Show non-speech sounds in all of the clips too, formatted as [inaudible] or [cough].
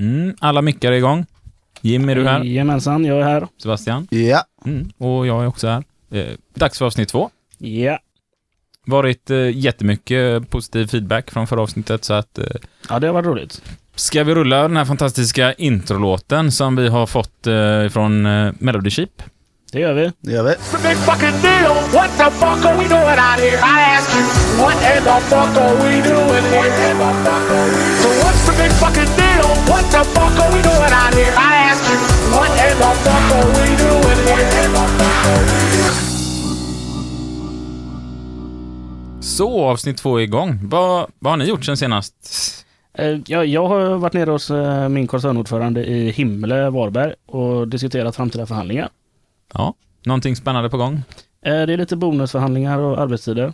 Mm, alla mickar är igång. Jim, är du här? Jajamensan, jag är här. Sebastian? Ja. Mm, och jag är också här. Eh, dags för avsnitt två. Ja. Varit eh, jättemycket positiv feedback från förra avsnittet, så att... Eh, Ja, det har varit roligt. ska vi rulla den här fantastiska introlåten som vi har fått eh, från eh, Melody Sheep? Det gör vi. Det gör vi. the big fucking deal. What the fuck are we doing out here? I ask you, what in the fuck are we doing here? So what's the big fucking deal? What the fuck are we doing out here? I ask you, what in the fuck are we doing here? Så, avsnitt två är igång. Vad, vad har ni gjort sen senast? Eh, Jag, jag har varit nere hos eh, min koncernordförande i Himle, Varberg och diskuterat framtida förhandlingar. Ja, någonting spännande på gång? Eh, Det är lite bonusförhandlingar och arbetstider.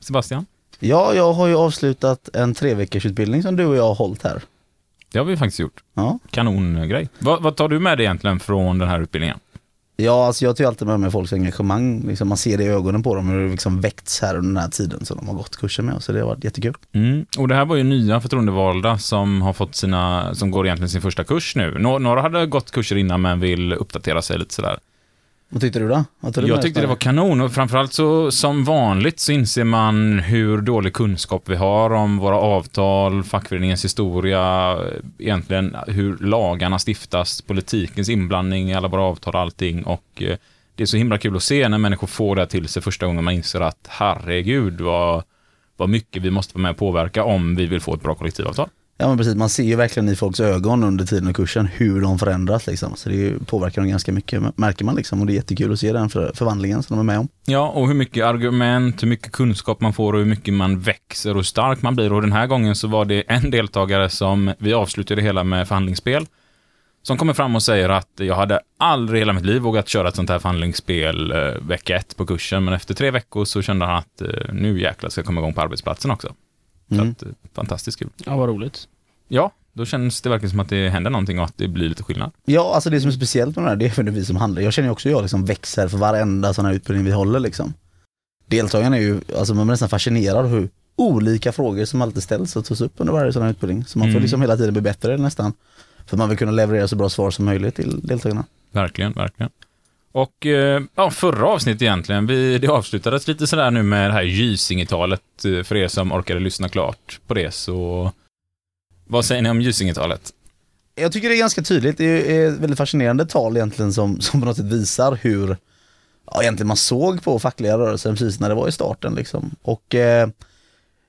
Sebastian? Ja, jag har ju avslutat en tre veckors utbildning som du och jag har hållit här. Det har vi faktiskt gjort. Ja. Kanongrej. Vad, vad tar du med dig egentligen från den här utbildningen? Ja, alltså jag tar ju alltid med mig folks engagemang. Liksom man ser det i ögonen på dem hur det liksom väckts här under den här tiden som de har gått kursen med. Så det har varit jättekul. Mm. Och det här var ju nya förtroendevalda som har fått sina, som går egentligen sin första kurs nu. Nå- några hade gått kurser innan men vill uppdatera sig lite sådär. Vad tyckte du då? Vad du Jag tyckte det var kanon och framförallt så som vanligt så inser man hur dålig kunskap vi har om våra avtal, fackföreningens historia, egentligen hur lagarna stiftas, politikens inblandning i alla våra avtal och allting och eh, det är så himla kul att se när människor får det till sig första gången man inser att herregud vad, vad mycket vi måste vara med och påverka om vi vill få ett bra kollektivavtal. Ja men precis, man ser ju verkligen i folks ögon under tiden och kursen hur de förändras liksom. Så det påverkar dem ganska mycket, märker man liksom. Och det är jättekul att se den för, förvandlingen som de är med om. Ja, och hur mycket argument, hur mycket kunskap man får och hur mycket man växer och hur stark man blir. Och den här gången så var det en deltagare som, vi avslutade det hela med förhandlingsspel, som kommer fram och säger att jag hade aldrig i hela mitt liv vågat köra ett sånt här förhandlingsspel eh, vecka ett på kursen, men efter tre veckor så kände han att eh, nu jäklar ska jag komma igång på arbetsplatsen också. Så Mm. att, eh, fantastiskt kul. Ja, vad roligt. Ja, då känns det verkligen som att det händer någonting och att det blir lite skillnad. Ja, alltså det som är speciellt med det här, det är för vi som handlar. Jag känner ju också att jag liksom växer för varenda sån här utbildning vi håller liksom. Deltagarna är ju, alltså man blir nästan fascinerad hur olika frågor som alltid ställs och tas upp under varje sån här utbildning. Så man får Mm. liksom hela tiden bli bättre nästan. För man vill kunna leverera så bra svar som möjligt till deltagarna. Verkligen, verkligen. Och eh, ja, förra avsnittet egentligen, vi, det avslutades lite sådär nu med det här Gysinge-talet. Eh, för er som orkade lyssna klart på det, så vad säger ni om Gysinge-talet? Jag tycker det är ganska tydligt, det är ett väldigt fascinerande tal egentligen som, som på något sätt visar hur ja, egentligen man såg på fackliga rörelsen precis när det var i starten liksom. Och eh,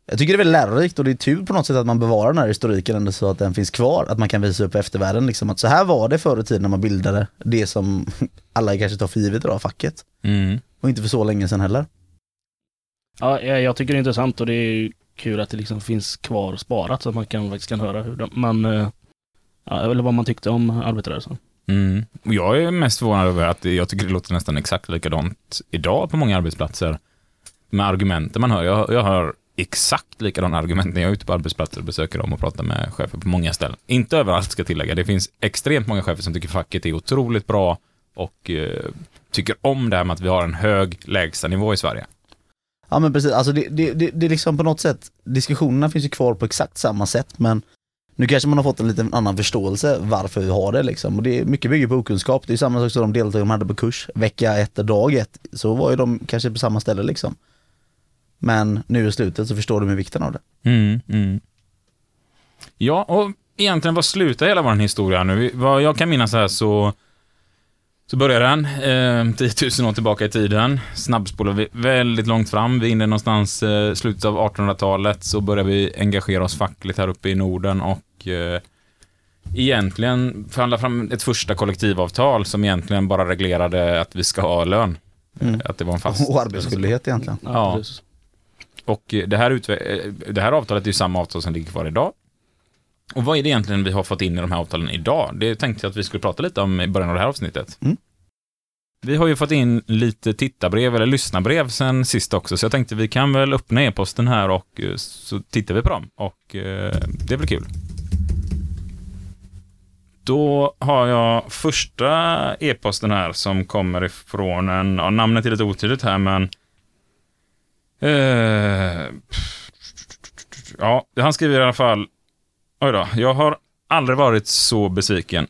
jag tycker det är väldigt lärorikt och det är tur på något sätt att man bevarar den här historiken ändå så att den finns kvar, att man kan visa upp eftervärlden liksom att så här var det förr i tiden när man bildade det som alla kanske tar för givet idag, facket. Mm. Och inte för så länge sedan heller. Ja, jag jag tycker det är intressant och det är kul att det liksom finns kvar sparat så att man kan, faktiskt kan höra hur de, man, eh, ja, eller vad man tyckte om arbetarrörelsen. Mm. Jag är mest förvånad över att jag tycker det låter nästan exakt likadant idag på många arbetsplatser. Med argumenten man hör. Jag, jag hör exakt likadana argument när jag är ute på arbetsplatser och besöker dem och pratar med chefer på många ställen. Inte överallt ska jag tillägga. Det finns extremt många chefer som tycker facket är otroligt bra och eh, tycker om det här med att vi har en hög lägstanivå i Sverige. Ja men precis, alltså det, det, det, det är liksom på något sätt, diskussionerna finns ju kvar på exakt samma sätt men nu kanske man har fått en lite annan förståelse varför vi har det liksom. Och det är mycket bygger på okunskap. Det är samma sak som de deltagare man hade på kurs vecka ett, dag ett. Så var ju de kanske på samma ställe liksom. Men nu i slutet så förstår de ju vikten av det. Mm, mm. Ja, och egentligen vad slutar hela vår historia nu? Vad jag kan minnas här så, så börjar den eh, 10 000 år tillbaka i tiden. Snabbspolar vi väldigt långt fram. Vi är inne någonstans eh, slutet av 1800-talet så börjar vi engagera oss fackligt här uppe i Norden och eh, egentligen förhandla fram ett första kollektivavtal som egentligen bara reglerade att vi ska ha lön. Mm. Att det var en fast [laughs] Och arbetsskyldighet egentligen. Ja. precis. och det här, eh, det här avtalet är ju samma avtal som ligger kvar idag. Och vad är det egentligen vi har fått in i de här avtalen idag? Det tänkte jag att vi skulle prata lite om i början av det här avsnittet. Mm. Vi har ju fått in lite tittarbrev eller lyssnarbrev sen sist också, så jag tänkte vi kan väl öppna e-posten här och eh, så tittar vi på dem. Och eh, det blir kul. Då har jag första e-posten här som kommer ifrån en, ja, namnet är lite otydligt här men Eh, ja, han skriver i alla fall Oj då, jag har aldrig varit så besviken.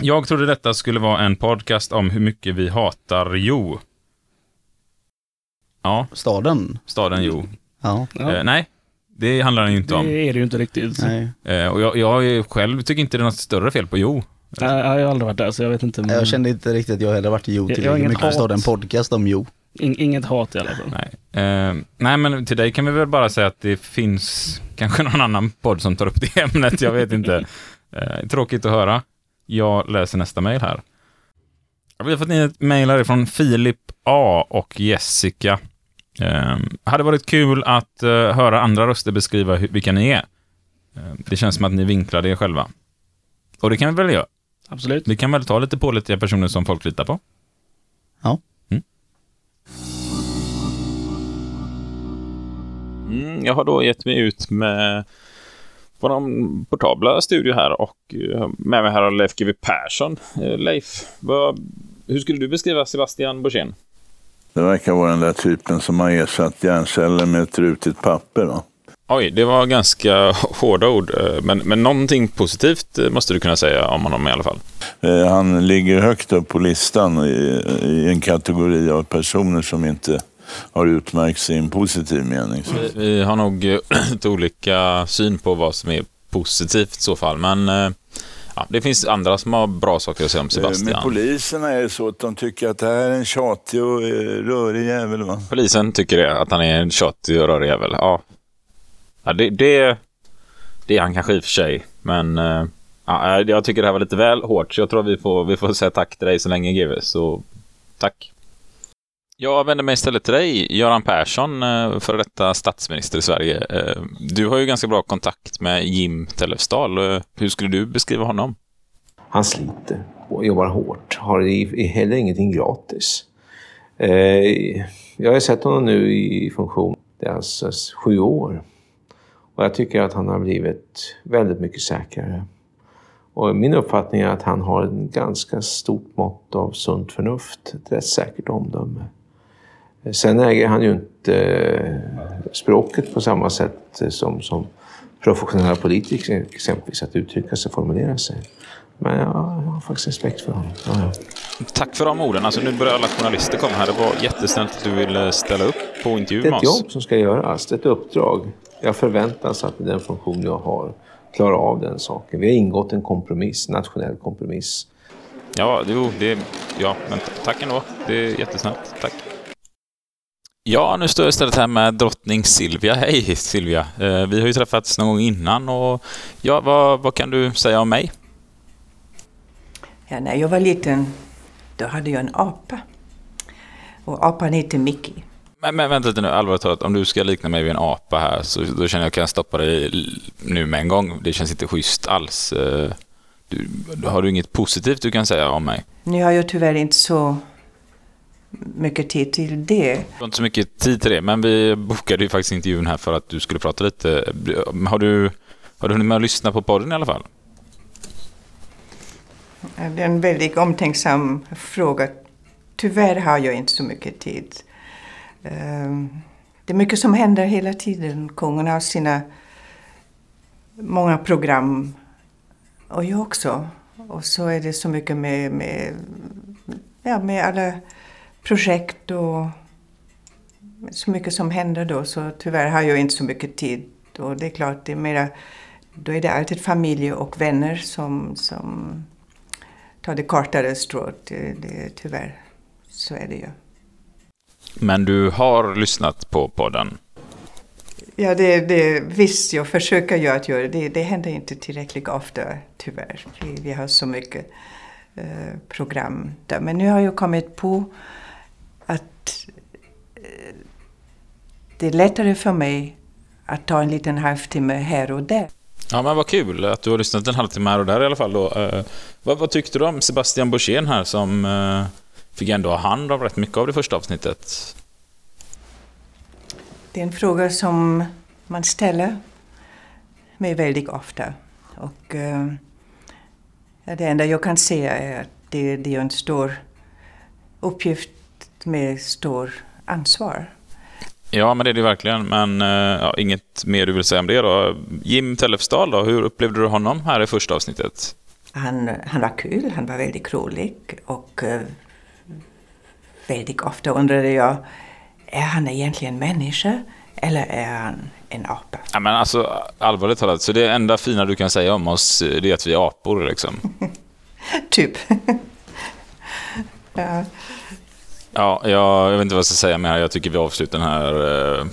Jag trodde detta skulle vara en podcast om hur mycket vi hatar Jo. Ja, Staden? staden Jo. Ja. Ja, Eh, nej, det handlar den ju inte det om. är det ju inte riktigt. Nej. Eh, och jag, jag själv tycker inte det är något större fel på Jo. Jag har aldrig varit där så jag vet inte. Men Jag kände inte riktigt att jag heller varit i Jo Jag- jag har tillräckligt mycket för att starta en podcast om Jo. In, inget hat i alla fall. Nej. Eh, nej, men till dig kan vi väl bara säga att det finns kanske någon annan podd som tar upp det ämnet. Jag vet inte. [laughs] Eh, tråkigt att höra. Jag läser nästa mejl här. Vi har fått in ett mejl härifrån Filip A och Jessica. Eh, hade varit kul att eh, höra andra röster beskriva hur, vilka ni är. Eh, det känns som att ni vinklar er själva. Och det kan vi väl göra. Absolut. Vi kan väl ta lite pålitliga personer som folk litar på. Ja. Mm. Jag har då gett mig ut med vår portabla studio här och eh, med mig här har Leif GW Persson. Eh, Leif, vad, hur skulle du beskriva Sebastian Borssén? Det verkar vara den där typen som har ersatt hjärnceller med ett rutigt papper. Då. Oj, det var ganska [laughs] hårda ord, eh, men, men någonting positivt eh, måste du kunna säga om honom i alla fall. Eh, Han ligger högt upp på listan i, i en kategori av personer som inte har utmärkt sig i en positiv mening. Vi, vi har nog [clears throat] lite olika syn på vad som är positivt i så fall, men ja, det finns andra som har bra saker att säga om Eh, Med Sebastian. poliserna är det så att de tycker att det här är en tjatig och rörig jävel. Va? Polisen tycker det, att han är en tjatig och rörig jävel. Ja, ja det, det, det är han kanske i och för sig. Men eh, ja, jag tycker det här var lite väl hårt. Så jag tror vi får, vi får säga tack till dig så länge GW. Så tack. Jag vänder mig istället till dig, Göran Persson, eh, före detta statsminister i Sverige. Eh, Du har ju ganska bra kontakt med Jim Tellefsdal. Eh, Hur skulle du beskriva honom? Han sliter och jobbar hårt. Har i- i- heller ingenting gratis. Eh, jag har sett honom nu i funktion. Det är alltså sju år. Och jag tycker att han har blivit väldigt mycket säkrare. Och min uppfattning är att han har ett ganska stort mått av sunt förnuft. Ett rätt säkert omdöme. Sen äger han ju inte eh, språket på samma sätt som, som professionella politiker exempelvis att uttrycka sig och formulera sig. Men jag har faktiskt respekt för honom. Ja, ja. Tack för de orden. Alltså, nu börjar alla journalister komma här. Det var jättesnällt att du ville ställa upp på intervju Det är med ett oss. jobb som ska göras, det är ett uppdrag. Jag förväntas att den funktion jag har klara av den saken. Vi har ingått en kompromiss, nationell kompromiss. Ja, jo, det... Ja, men tack ändå. Det är jättesnällt. Tack. Ja, nu står jag istället här med drottning Silvia. Hej Silvia! Eh, vi har ju träffats någon gång innan och ja, vad, vad kan du säga om mig? Ja, när jag var liten då hade jag en apa. Och apan heter Mickey. Men, men vänta lite nu, allvarligt talat, om du ska likna mig vid en apa här så då känner jag att jag kan stoppa dig nu med en gång. Det känns inte schysst alls. Eh, Du, har du inget positivt du kan säga om mig? Nu har jag tyvärr inte så mycket tid till det. Du har inte så mycket tid till det, men vi bokade ju faktiskt intervjun här för att du skulle prata lite. Har du, har du hunnit med att lyssna på podden i alla fall? Det är en väldigt omtänksam fråga. Tyvärr har jag inte så mycket tid. Ehm, det är mycket som händer hela tiden. Kungen har sina många program och jag också. Och så är det så mycket med, med, ja, med alla projekt och så mycket som händer då. Så tyvärr har jag inte så mycket tid. Och det är klart, det är mera, då är det alltid familj och vänner som, som tar det kortare strået. Det, det, tyvärr, så är det ju. Men du har lyssnat på podden? Ja, det, det, visst, jag försöker ju att göra det. Det händer inte tillräckligt ofta, tyvärr. Vi, vi har så mycket eh, program där. Men nu har jag kommit på att eh, det är lättare för mig att ta en liten halvtimme här och där. Ja, men vad kul att du har lyssnat en halvtimme här och där i alla fall då. Eh, vad, vad tyckte du om Sebastian Borssén här som eh, fick ändå ha hand om rätt mycket av det första avsnittet? Det är en fråga som man ställer mig väldigt ofta. Och eh, det enda jag kan säga är att det, det är en stor uppgift med stor ansvar. Ja, men det är det verkligen. Men eh, ja, inget mer du vill säga om det då? Jim Tellefsdal då, hur upplevde du honom här i första avsnittet? Han, han var kul, han var väldigt rolig och eh, väldigt ofta undrade jag, är han egentligen människa eller är han en apa? Ja, men alltså, allvarligt talat, så det enda fina du kan säga om oss, det är att vi är apor liksom. [laughs] Typ. [laughs] ja. Ja, jag, jag vet inte vad jag ska säga mer. Jag tycker vi avslutar den här eh,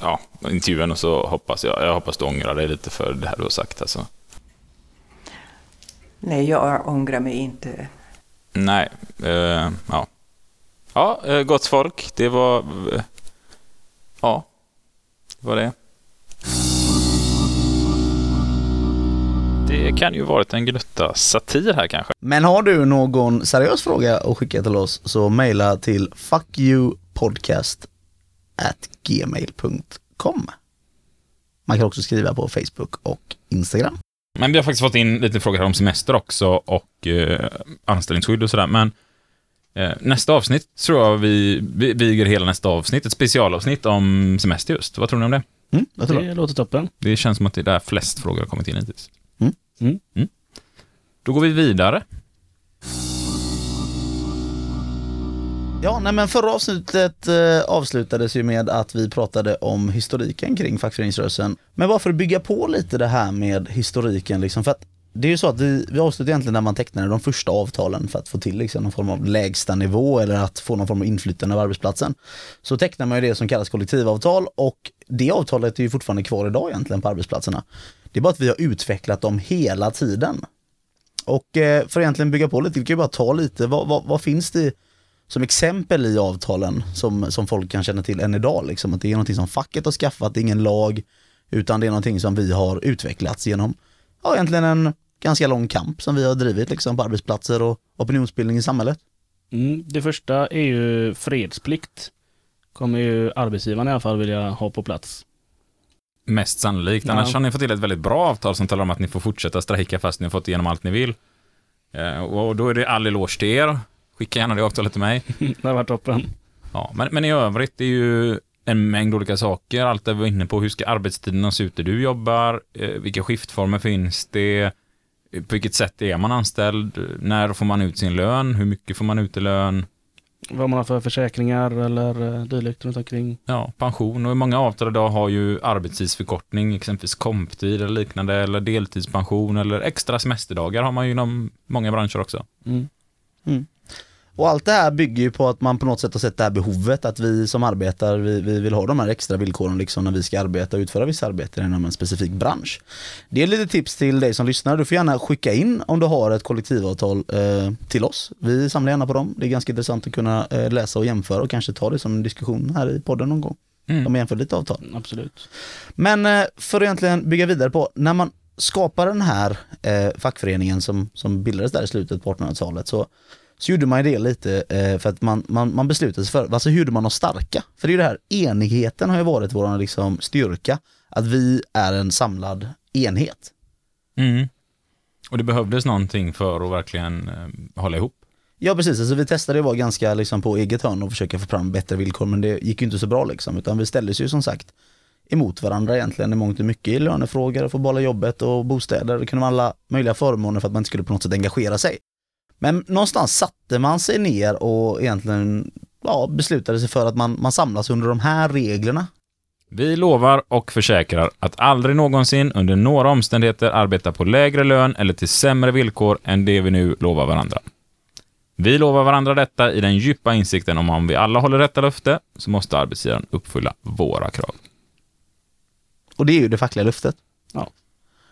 ja, intervjun och så hoppas jag, jag hoppas du ångrar dig lite för det här du har sagt. Alltså. Nej, jag ångrar mig inte. Nej, eh, ja. Ja, eh, gott folk. Det var... eh, Ja, det var det. Det kan ju varit en gnutta satir här kanske. Men har du någon seriös fråga att skicka till oss så mejla till fuckyoupodcast at gmail.com. Man kan också skriva på Facebook och Instagram. Men vi har faktiskt fått in lite frågor här om semester också och eh, anställningsskydd och sådär. Men nästa avsnitt tror jag vi, vi viger hela nästa avsnitt, ett specialavsnitt om semester just. Vad tror ni om det? Mm, Det låter toppen. Det känns som att det är där flest frågor har kommit in hittills. Mm. Mm. Då går vi vidare. Ja, nej men förra avsnittet eh, avslutades ju med att vi pratade om historiken kring fackföreningsrörelsen. Men bara för att bygga på lite det här med historiken liksom, för att det är ju så att vi, vi avslutar egentligen när man tecknade de första avtalen för att få till liksom någon form av lägsta nivå eller att få någon form av inflytande av arbetsplatsen. Så tecknar man ju det som kallas kollektivavtal och det avtalet är ju fortfarande kvar idag egentligen på arbetsplatserna. Det är bara att vi har utvecklat dem hela tiden. Och eh, för att egentligen bygga på lite, vi kan ju bara ta lite, vad, vad, vad finns det som exempel i avtalen som, som folk kan känna till än idag. Liksom, att det är någonting som facket har skaffat, det är ingen lag, utan det är någonting som vi har utvecklats genom, ja egentligen en ganska lång kamp som vi har drivit liksom, på arbetsplatser och opinionsbildning i samhället. Mm, det första är ju fredsplikt. Kommer ju arbetsgivaren i alla fall vilja ha på plats. Mest sannolikt. Ja. Annars har ni fått till ett väldigt bra avtal som talar om att ni får fortsätta strejka fast ni har fått igenom allt ni vill. Eh, och då är det all eloge till er. Skicka gärna det avtalet till mig. [laughs] det har varit toppen. Ja, men, men i övrigt är ju en mängd olika saker. Allt det vi var inne på. Hur ska arbetstiderna se ut där du jobbar? Eh, vilka skiftformer finns det? På vilket sätt är man anställd? När får man ut sin lön? Hur mycket får man ut i lön? Vad man har för försäkringar eller eh, dylikt runt omkring. Ja, pension. Och i många avtal idag har ju arbetstidsförkortning, exempelvis komptid eller liknande, eller deltidspension eller extra semesterdagar har man ju inom många branscher också. Mm. Och allt det här bygger ju på att man på något sätt har sett det här behovet att vi som arbetar, vi, vi vill ha de här extra villkoren liksom när vi ska arbeta och utföra vissa arbeten inom en specifik bransch. Det är lite tips till dig som lyssnar. Du får gärna skicka in om du har ett kollektivavtal eh, till oss. Vi samlar gärna på dem. Det är ganska intressant att kunna eh, läsa och jämföra och kanske ta det som en diskussion här i podden någon gång. Mm. De jämför lite avtal. Absolut. Men eh, för att egentligen bygga vidare på, när man skapar den här eh, fackföreningen som, som bildades där i slutet på 1800-talet så, så gjorde man det lite eh, för att man, man, man beslutade sig för, alltså hur gjorde man oss starka? För det är ju det här, enigheten har ju varit vår liksom, styrka, att vi är en samlad enhet. Mm. Och det behövdes någonting för att verkligen eh, hålla ihop. Ja precis, alltså vi testade att vara ganska liksom, på eget hörn och försöka få fram bättre villkor men det gick ju inte så bra liksom, utan vi ställdes ju som sagt emot varandra egentligen i mångt och mycket i lönefrågor, få behålla jobbet och bostäder, det kunde vara alla möjliga förmåner för att man inte skulle på något sätt engagera sig. Men någonstans satte man sig ner och egentligen ja, beslutade sig för att man, man samlas under de här reglerna. Vi lovar och försäkrar att aldrig någonsin under några omständigheter arbeta på lägre lön eller till sämre villkor än det vi nu lovar varandra. Vi lovar varandra detta i den djupa insikten om om vi alla håller detta löfte så måste arbetsgivaren uppfylla våra krav. Och det är ju det fackliga löftet. Ja.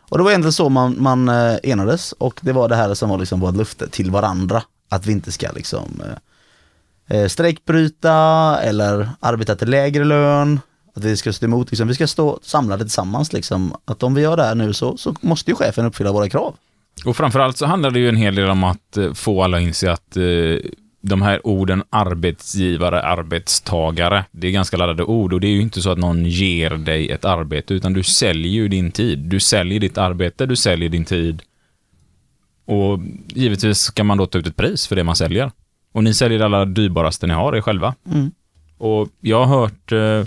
Och det var egentligen så man, man eh, enades och det var det här som var liksom vårt löfte till varandra. Att vi inte ska liksom eh, eh, strejkbryta eller arbeta till lägre lön. Att vi ska stå emot, liksom, vi ska stå samlade tillsammans liksom. Att om vi gör det här nu så, så måste ju chefen uppfylla våra krav. Och framförallt så handlar det ju en hel del om att eh, få alla att inse att eh, de här orden arbetsgivare, arbetstagare, det är ganska laddade ord och det är ju inte så att någon ger dig ett arbete utan du säljer ju din tid. Du säljer ditt arbete, du säljer din tid. Och givetvis ska man då ta ut ett pris för det man säljer. Och ni säljer det allra dyrbaraste ni har, er själva. Mm. Och jag har hört eh,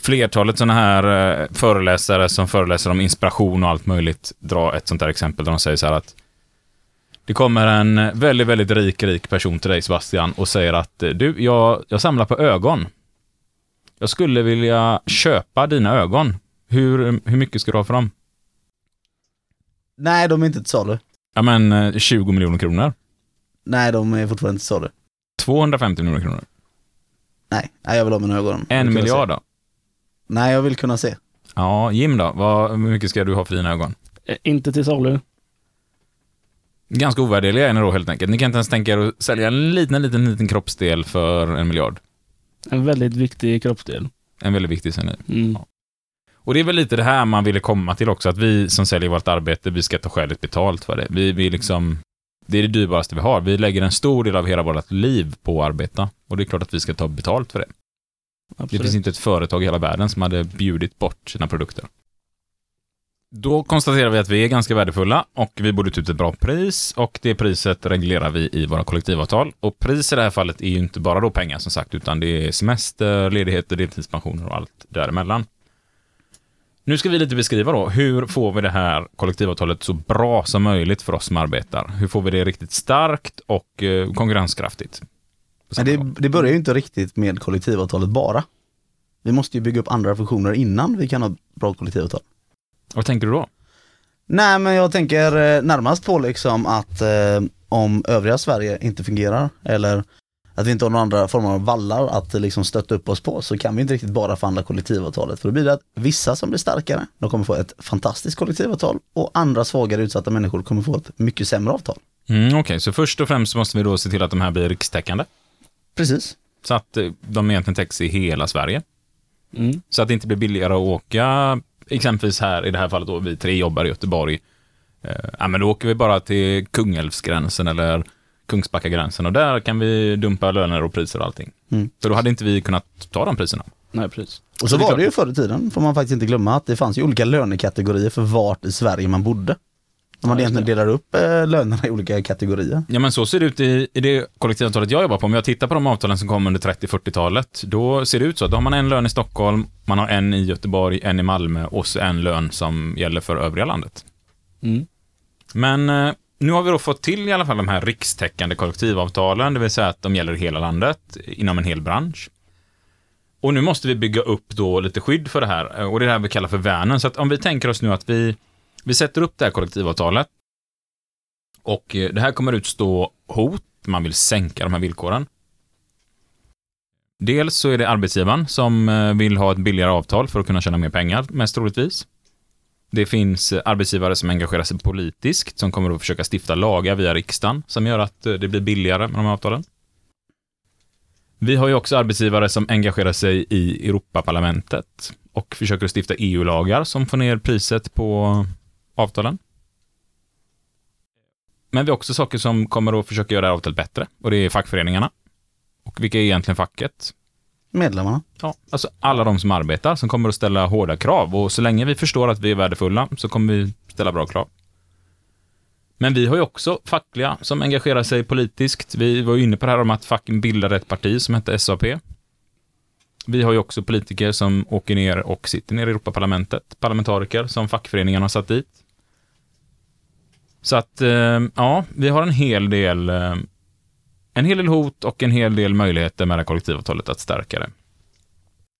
flertalet sådana här eh, föreläsare som föreläser om inspiration och allt möjligt dra ett sånt där exempel där de säger så här att det kommer en väldigt, väldigt rik, rik person till dig Sebastian och säger att eh, du, jag, jag samlar på ögon. Jag skulle vilja köpa dina ögon. Hur, hur mycket ska du ha för dem? Nej, de är inte till salu. Ja men eh, 20 miljoner kronor. Nej, de är fortfarande inte till salu. 250 miljoner kronor. Nej, nej jag vill ha mina ögon. En miljard se. då? Nej, jag vill kunna se. Ja, Jim då? Vad, hur mycket ska du ha för dina ögon? Eh, Inte till salu. Ganska ovärdeliga är ni då helt enkelt. Ni kan inte ens tänka er att sälja en liten, liten, liten kroppsdel för en miljard. En väldigt viktig kroppsdel. En väldigt viktig ni. Mm. Och det är väl lite det här man ville komma till också, att vi som säljer vårt arbete, vi ska ta skäligt betalt för det. Vi, vi liksom, det är det dyrbaraste vi har. Vi lägger en stor del av hela vårt liv på att arbeta. Och det är klart att vi ska ta betalt för det. Det Absolut. finns inte ett företag i hela världen som hade bjudit bort sina produkter. Då konstaterar vi att vi är ganska värdefulla och vi borde ta ut ett bra pris och det priset reglerar vi i våra kollektivavtal. Och pris i det här fallet är ju inte bara då pengar som sagt, utan det är semester, ledigheter, deltidspensioner och allt däremellan. Nu ska vi lite beskriva då, hur får vi det här kollektivavtalet så bra som möjligt för oss som arbetar? Hur får vi det riktigt starkt och eh, konkurrenskraftigt? Samma det, det börjar ju inte riktigt med kollektivavtalet bara. Vi måste ju bygga upp andra funktioner innan vi kan ha bra kollektivavtal. Vad tänker du då? Nej men jag tänker eh, närmast på liksom att eh, om övriga Sverige inte fungerar eller att vi inte har några andra former av vallar att liksom stötta upp oss på så kan vi inte riktigt bara förhandla kollektivavtalet. För då blir det att vissa som blir starkare, de kommer få ett fantastiskt kollektivavtal och andra svagare utsatta människor kommer få ett mycket sämre avtal. Mm, Okej, så först och främst måste vi då se till att de här blir rikstäckande. Precis. Så att eh, de egentligen täcks i hela Sverige. Mm. Så att det inte blir billigare att åka, exempelvis här i det här fallet då, vi tre jobbar i Göteborg. Eh, ja, men då åker vi bara till Kungälvsgränsen eller Kungsbackagränsen och där kan vi dumpa löner och priser och allting. Mm. För då hade inte vi kunnat ta de priserna. Nej, precis. Och så var det ju förr i tiden, får man faktiskt inte glömma, att det fanns ju olika lönekategorier för vart i Sverige man bodde. Ja, just egentligen delat upp eh, lönerna i olika kategorier. Ja, men så ser det ut i, i det kollektivavtalet jag jobbar på. Om jag tittar på de avtalen som kom under 30-40-talet, då ser det ut så att då har man en lön i Stockholm, man har en i Göteborg, en i Malmö och så en lön som gäller för övriga landet. Mm. Men eh, nu har vi då fått till i alla fall de här rikstäckande kollektivavtalen, det vill säga att de gäller i hela landet, inom en hel bransch. Och nu måste vi bygga upp då lite skydd för det här, eh, och det är det här vi kallar för värnen. Så att om vi tänker oss nu att vi, vi sätter upp det här kollektivavtalet, och eh, det här kommer utstå hot, man vill sänka de här villkoren. Dels så är det arbetsgivaren som eh, vill ha ett billigare avtal för att kunna tjäna mer pengar, mest troligtvis. Det finns eh, arbetsgivare som engagerar sig politiskt, som kommer att försöka stifta lagar via riksdagen, som gör att det blir billigare med de här avtalen. Vi har ju också arbetsgivare som engagerar sig i Europaparlamentet och försöker stifta EU-lagar som får ner priset på avtalen. Men vi har också saker som kommer att försöka göra avtalet bättre, och det är fackföreningarna. Och vilka är egentligen facket? Medlemmarna. Ja, alltså alla de som arbetar som kommer att ställa hårda krav och så länge vi förstår att vi är värdefulla så kommer vi ställa bra krav. Men vi har ju också fackliga som engagerar sig politiskt. Vi var ju inne på det här om att facken bildade ett parti som hette SAP. Vi har ju också politiker som åker ner och sitter ner i Europaparlamentet. Parlamentariker som fackföreningarna har satt dit. Så att, eh, ja, vi har en hel del eh, en hel del hot och en hel del möjligheter med det här kollektivavtalet att stärka det.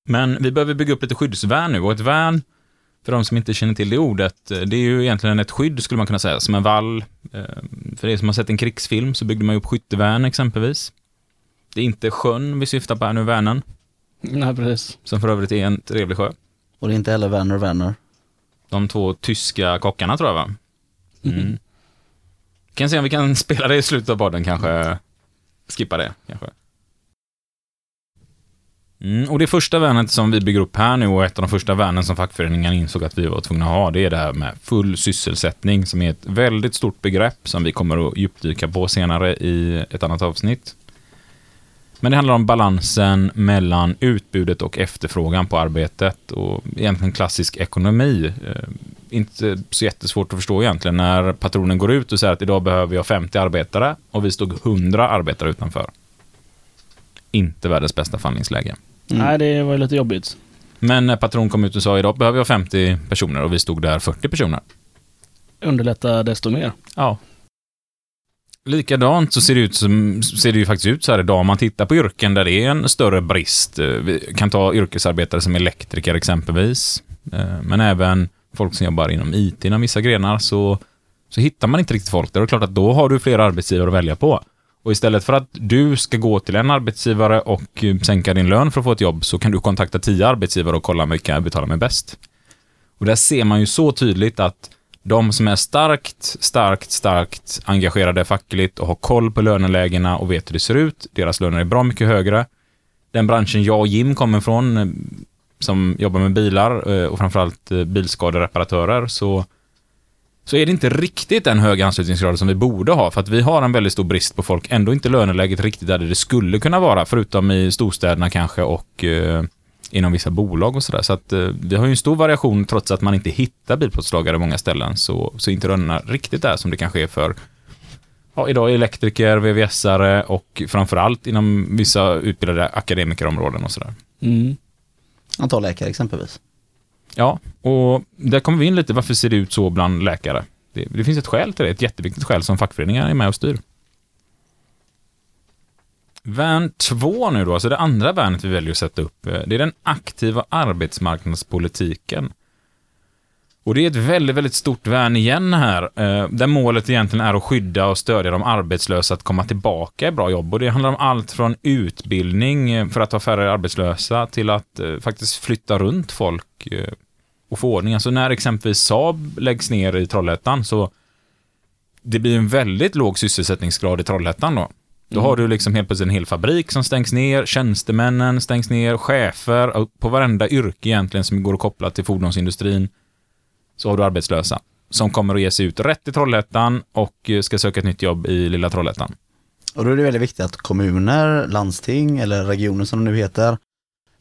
Men vi behöver bygga upp lite skyddsvärn nu och ett värn, för de som inte känner till det ordet, eh, det är ju egentligen ett skydd skulle man kunna säga, som en vall. För er som har sett en krigsfilm så byggde man ju upp skyttevärn exempelvis. Det är inte sjön vi syftar på här nu, Värnen, Nej, precis. som för övrigt är en trevlig sjö. Och det är inte heller Werner Werner. De två tyska kockarna tror jag va? Mm. Kan se om vi kan [laughs] spela det i slutet av podden kanske. Skippa det kanske. Mm, och det första värnet som vi bygger upp här nu och ett av de första värnen som fackföreningen insåg att vi var tvungna att ha, det är det här med full sysselsättning som är ett väldigt stort begrepp som vi kommer att djupdyka på senare i ett annat avsnitt. Men det handlar om balansen mellan utbudet och efterfrågan på arbetet och egentligen klassisk ekonomi. Eh, inte så jättesvårt att förstå egentligen när patronen går ut och säger att idag behöver jag 50 arbetare och vi stod 100 arbetare utanför. Inte världens bästa förhandlingsläge. Mm. Nej, det var ju lite jobbigt. Men när patron kom ut och sa idag behöver jag 50 personer och vi stod där 40 personer. Underlätta desto mer. Ja. Likadant så ser det, ut som, ser det ju faktiskt ut så här idag om man tittar på yrken där det är en större brist. Eh, Vi kan ta yrkesarbetare som elektriker exempelvis. Eh, Men även folk som jobbar inom IT inom vissa grenar så, så hittar man inte riktigt folk där. Och det är klart att då har du flera arbetsgivare att välja på. Och istället för att du ska gå till en arbetsgivare och eh, sänka din lön för att få ett jobb så kan du kontakta tio arbetsgivare och kolla vilka betalar mig bäst. Och där ser man ju så tydligt att de som är starkt, starkt, starkt engagerade fackligt och har koll på lönelägena och vet hur det ser ut, deras löner är bra mycket högre. Den branschen jag och Jim kommer från, eh, som jobbar med bilar eh, och framförallt eh, bilskadereparatörer, så, så är det inte riktigt den höga anslutningsgrad som vi borde ha, för att vi har en väldigt stor brist på folk, ändå inte löneläget riktigt där det skulle kunna vara, förutom i storstäderna kanske och eh, inom vissa bolag och sådär. Så att eh, vi har ju en stor variation trots att man inte hittar bilplåtslagare i många ställen så, så är inte lönerna riktigt där som det kanske är för ja, idag elektriker, VVS-are och framförallt inom vissa utbildade akademikerområden och sådär. Mm. Antal läkare exempelvis. Ja, och där kommer vi in lite, varför ser det ut så bland läkare? Det, det finns ett skäl till det, ett jätteviktigt skäl som fackföreningar är med och styr. Värn 2 nu då, alltså det andra värnet vi väljer att sätta upp, eh, det är den aktiva arbetsmarknadspolitiken. Och det är ett väldigt, väldigt stort värn igen här, eh, där målet egentligen är att skydda och stödja de arbetslösa att komma tillbaka i bra jobb. Och det handlar om allt från utbildning eh, för att ha färre arbetslösa till att eh, faktiskt flytta runt folk och få ordning. Alltså när exempelvis Saab läggs ner i Trollhättan så det blir en väldigt låg sysselsättningsgrad i Trollhättan då. Då har du liksom helt plötsligt en hel fabrik som stängs ner, tjänstemännen stängs ner, chefer, på varenda yrke egentligen som går att koppla till fordonsindustrin, så har du arbetslösa som kommer att ge sig ut rätt i Trollhättan och eh, ska söka ett nytt jobb i lilla Trollhättan. Och då är det väldigt viktigt att kommuner, landsting eller regioner som det nu heter,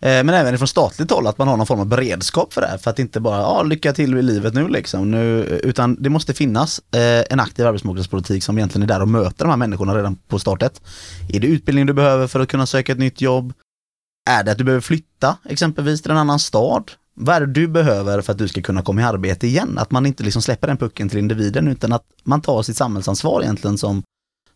eh, men även från statligt håll att man har någon form av beredskap för det här. För att inte bara, ja lycka till i livet nu liksom. Nu, eh, utan det måste finnas eh, en aktiv arbetsmarknadspolitik som egentligen är där och möter de här människorna redan på startet. Är det utbildning du behöver för att kunna söka ett nytt jobb? Är det att du behöver flytta exempelvis till en annan stad? Vad är det du behöver för att du ska kunna komma i arbete igen? Att man inte liksom släpper den pucken till individen utan att man tar sitt samhällsansvar egentligen som,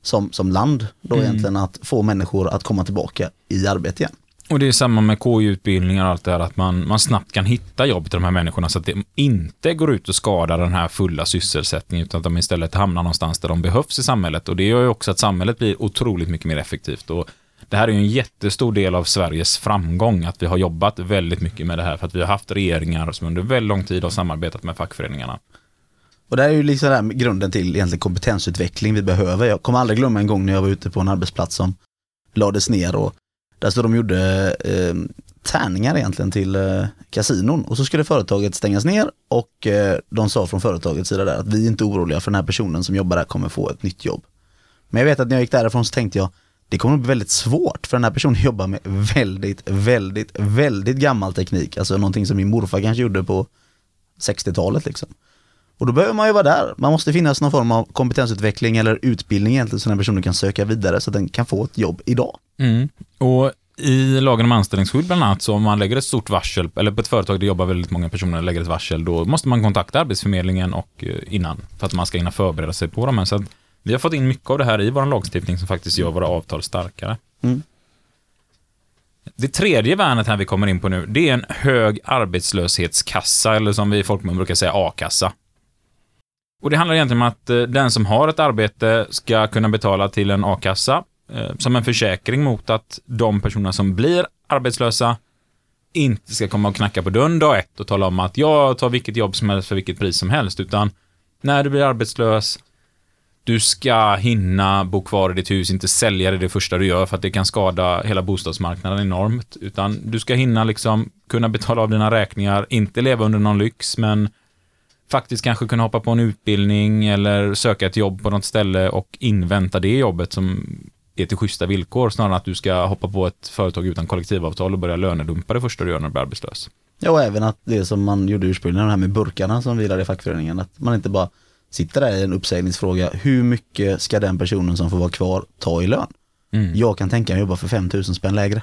som, som land då Mm. egentligen att få människor att komma tillbaka i arbete igen. Och det är samma med KI-utbildningar och allt det här, att man, man snabbt kan hitta jobb till de här människorna så att det inte går ut och skadar den här fulla sysselsättningen, utan att de istället hamnar någonstans där de behövs i samhället. Och det gör ju också att samhället blir otroligt mycket mer effektivt. Och det här är ju en jättestor del av Sveriges framgång, att vi har jobbat väldigt mycket med det här, för att vi har haft regeringar som under väldigt lång tid har samarbetat med fackföreningarna. Och det här är ju liksom där grunden till egentligen kompetensutveckling vi behöver. Jag kommer aldrig glömma en gång när jag var ute på en arbetsplats som lades ner och där stod de och gjorde eh, tärningar egentligen till eh, kasinon och så skulle företaget stängas ner och eh, de sa från företagets sida där att vi är inte oroliga för den här personen som jobbar där kommer få ett nytt jobb. Men jag vet att när jag gick därifrån så tänkte jag det kommer att bli väldigt svårt för den här personen jobbar med väldigt, väldigt, väldigt gammal teknik. Alltså någonting som min morfar kanske gjorde på 60-talet liksom. Och då behöver man ju vara där. Man måste finnas någon form av kompetensutveckling eller utbildning egentligen så den här personen kan söka vidare så att den kan få ett jobb idag. Mm. Och i lagen om anställningsskydd bland annat, så om man lägger ett stort varsel, eller på ett företag där det jobbar väldigt många personer lägger ett varsel, då måste man kontakta Arbetsförmedlingen och eh, innan, för att man ska hinna förbereda sig på dem. Så att vi har fått in mycket av det här i vår lagstiftning som faktiskt gör våra avtal starkare. Mm. Det tredje värnet här vi kommer in på nu, det är en hög arbetslöshetskassa, eller som vi i folkmun brukar säga a-kassa. Och det handlar egentligen om att eh, den som har ett arbete ska kunna betala till en a-kassa eh, som en försäkring mot att de personer som blir arbetslösa inte ska komma och knacka på dörren dag ett och tala om att jag tar vilket jobb som helst för vilket pris som helst, utan när du blir arbetslös, du ska hinna bo kvar i ditt hus, inte sälja det det första du gör för att det kan skada hela bostadsmarknaden enormt, utan du ska hinna liksom kunna betala av dina räkningar, inte leva under någon lyx, men faktiskt kanske kunna hoppa på en utbildning eller söka ett jobb på något ställe och invänta det jobbet som är till schyssta villkor snarare än att du ska hoppa på ett företag utan kollektivavtal och börja lönedumpa det första du gör när du blir arbetslös. Ja, och även att det som man gjorde ursprungligen, det här med burkarna som vilade i fackföreningen, att man inte bara sitter där i en uppsägningsfråga, hur mycket ska den personen som får vara kvar ta i lön? Mm. Jag kan tänka mig jobba för 5000 spänn lägre.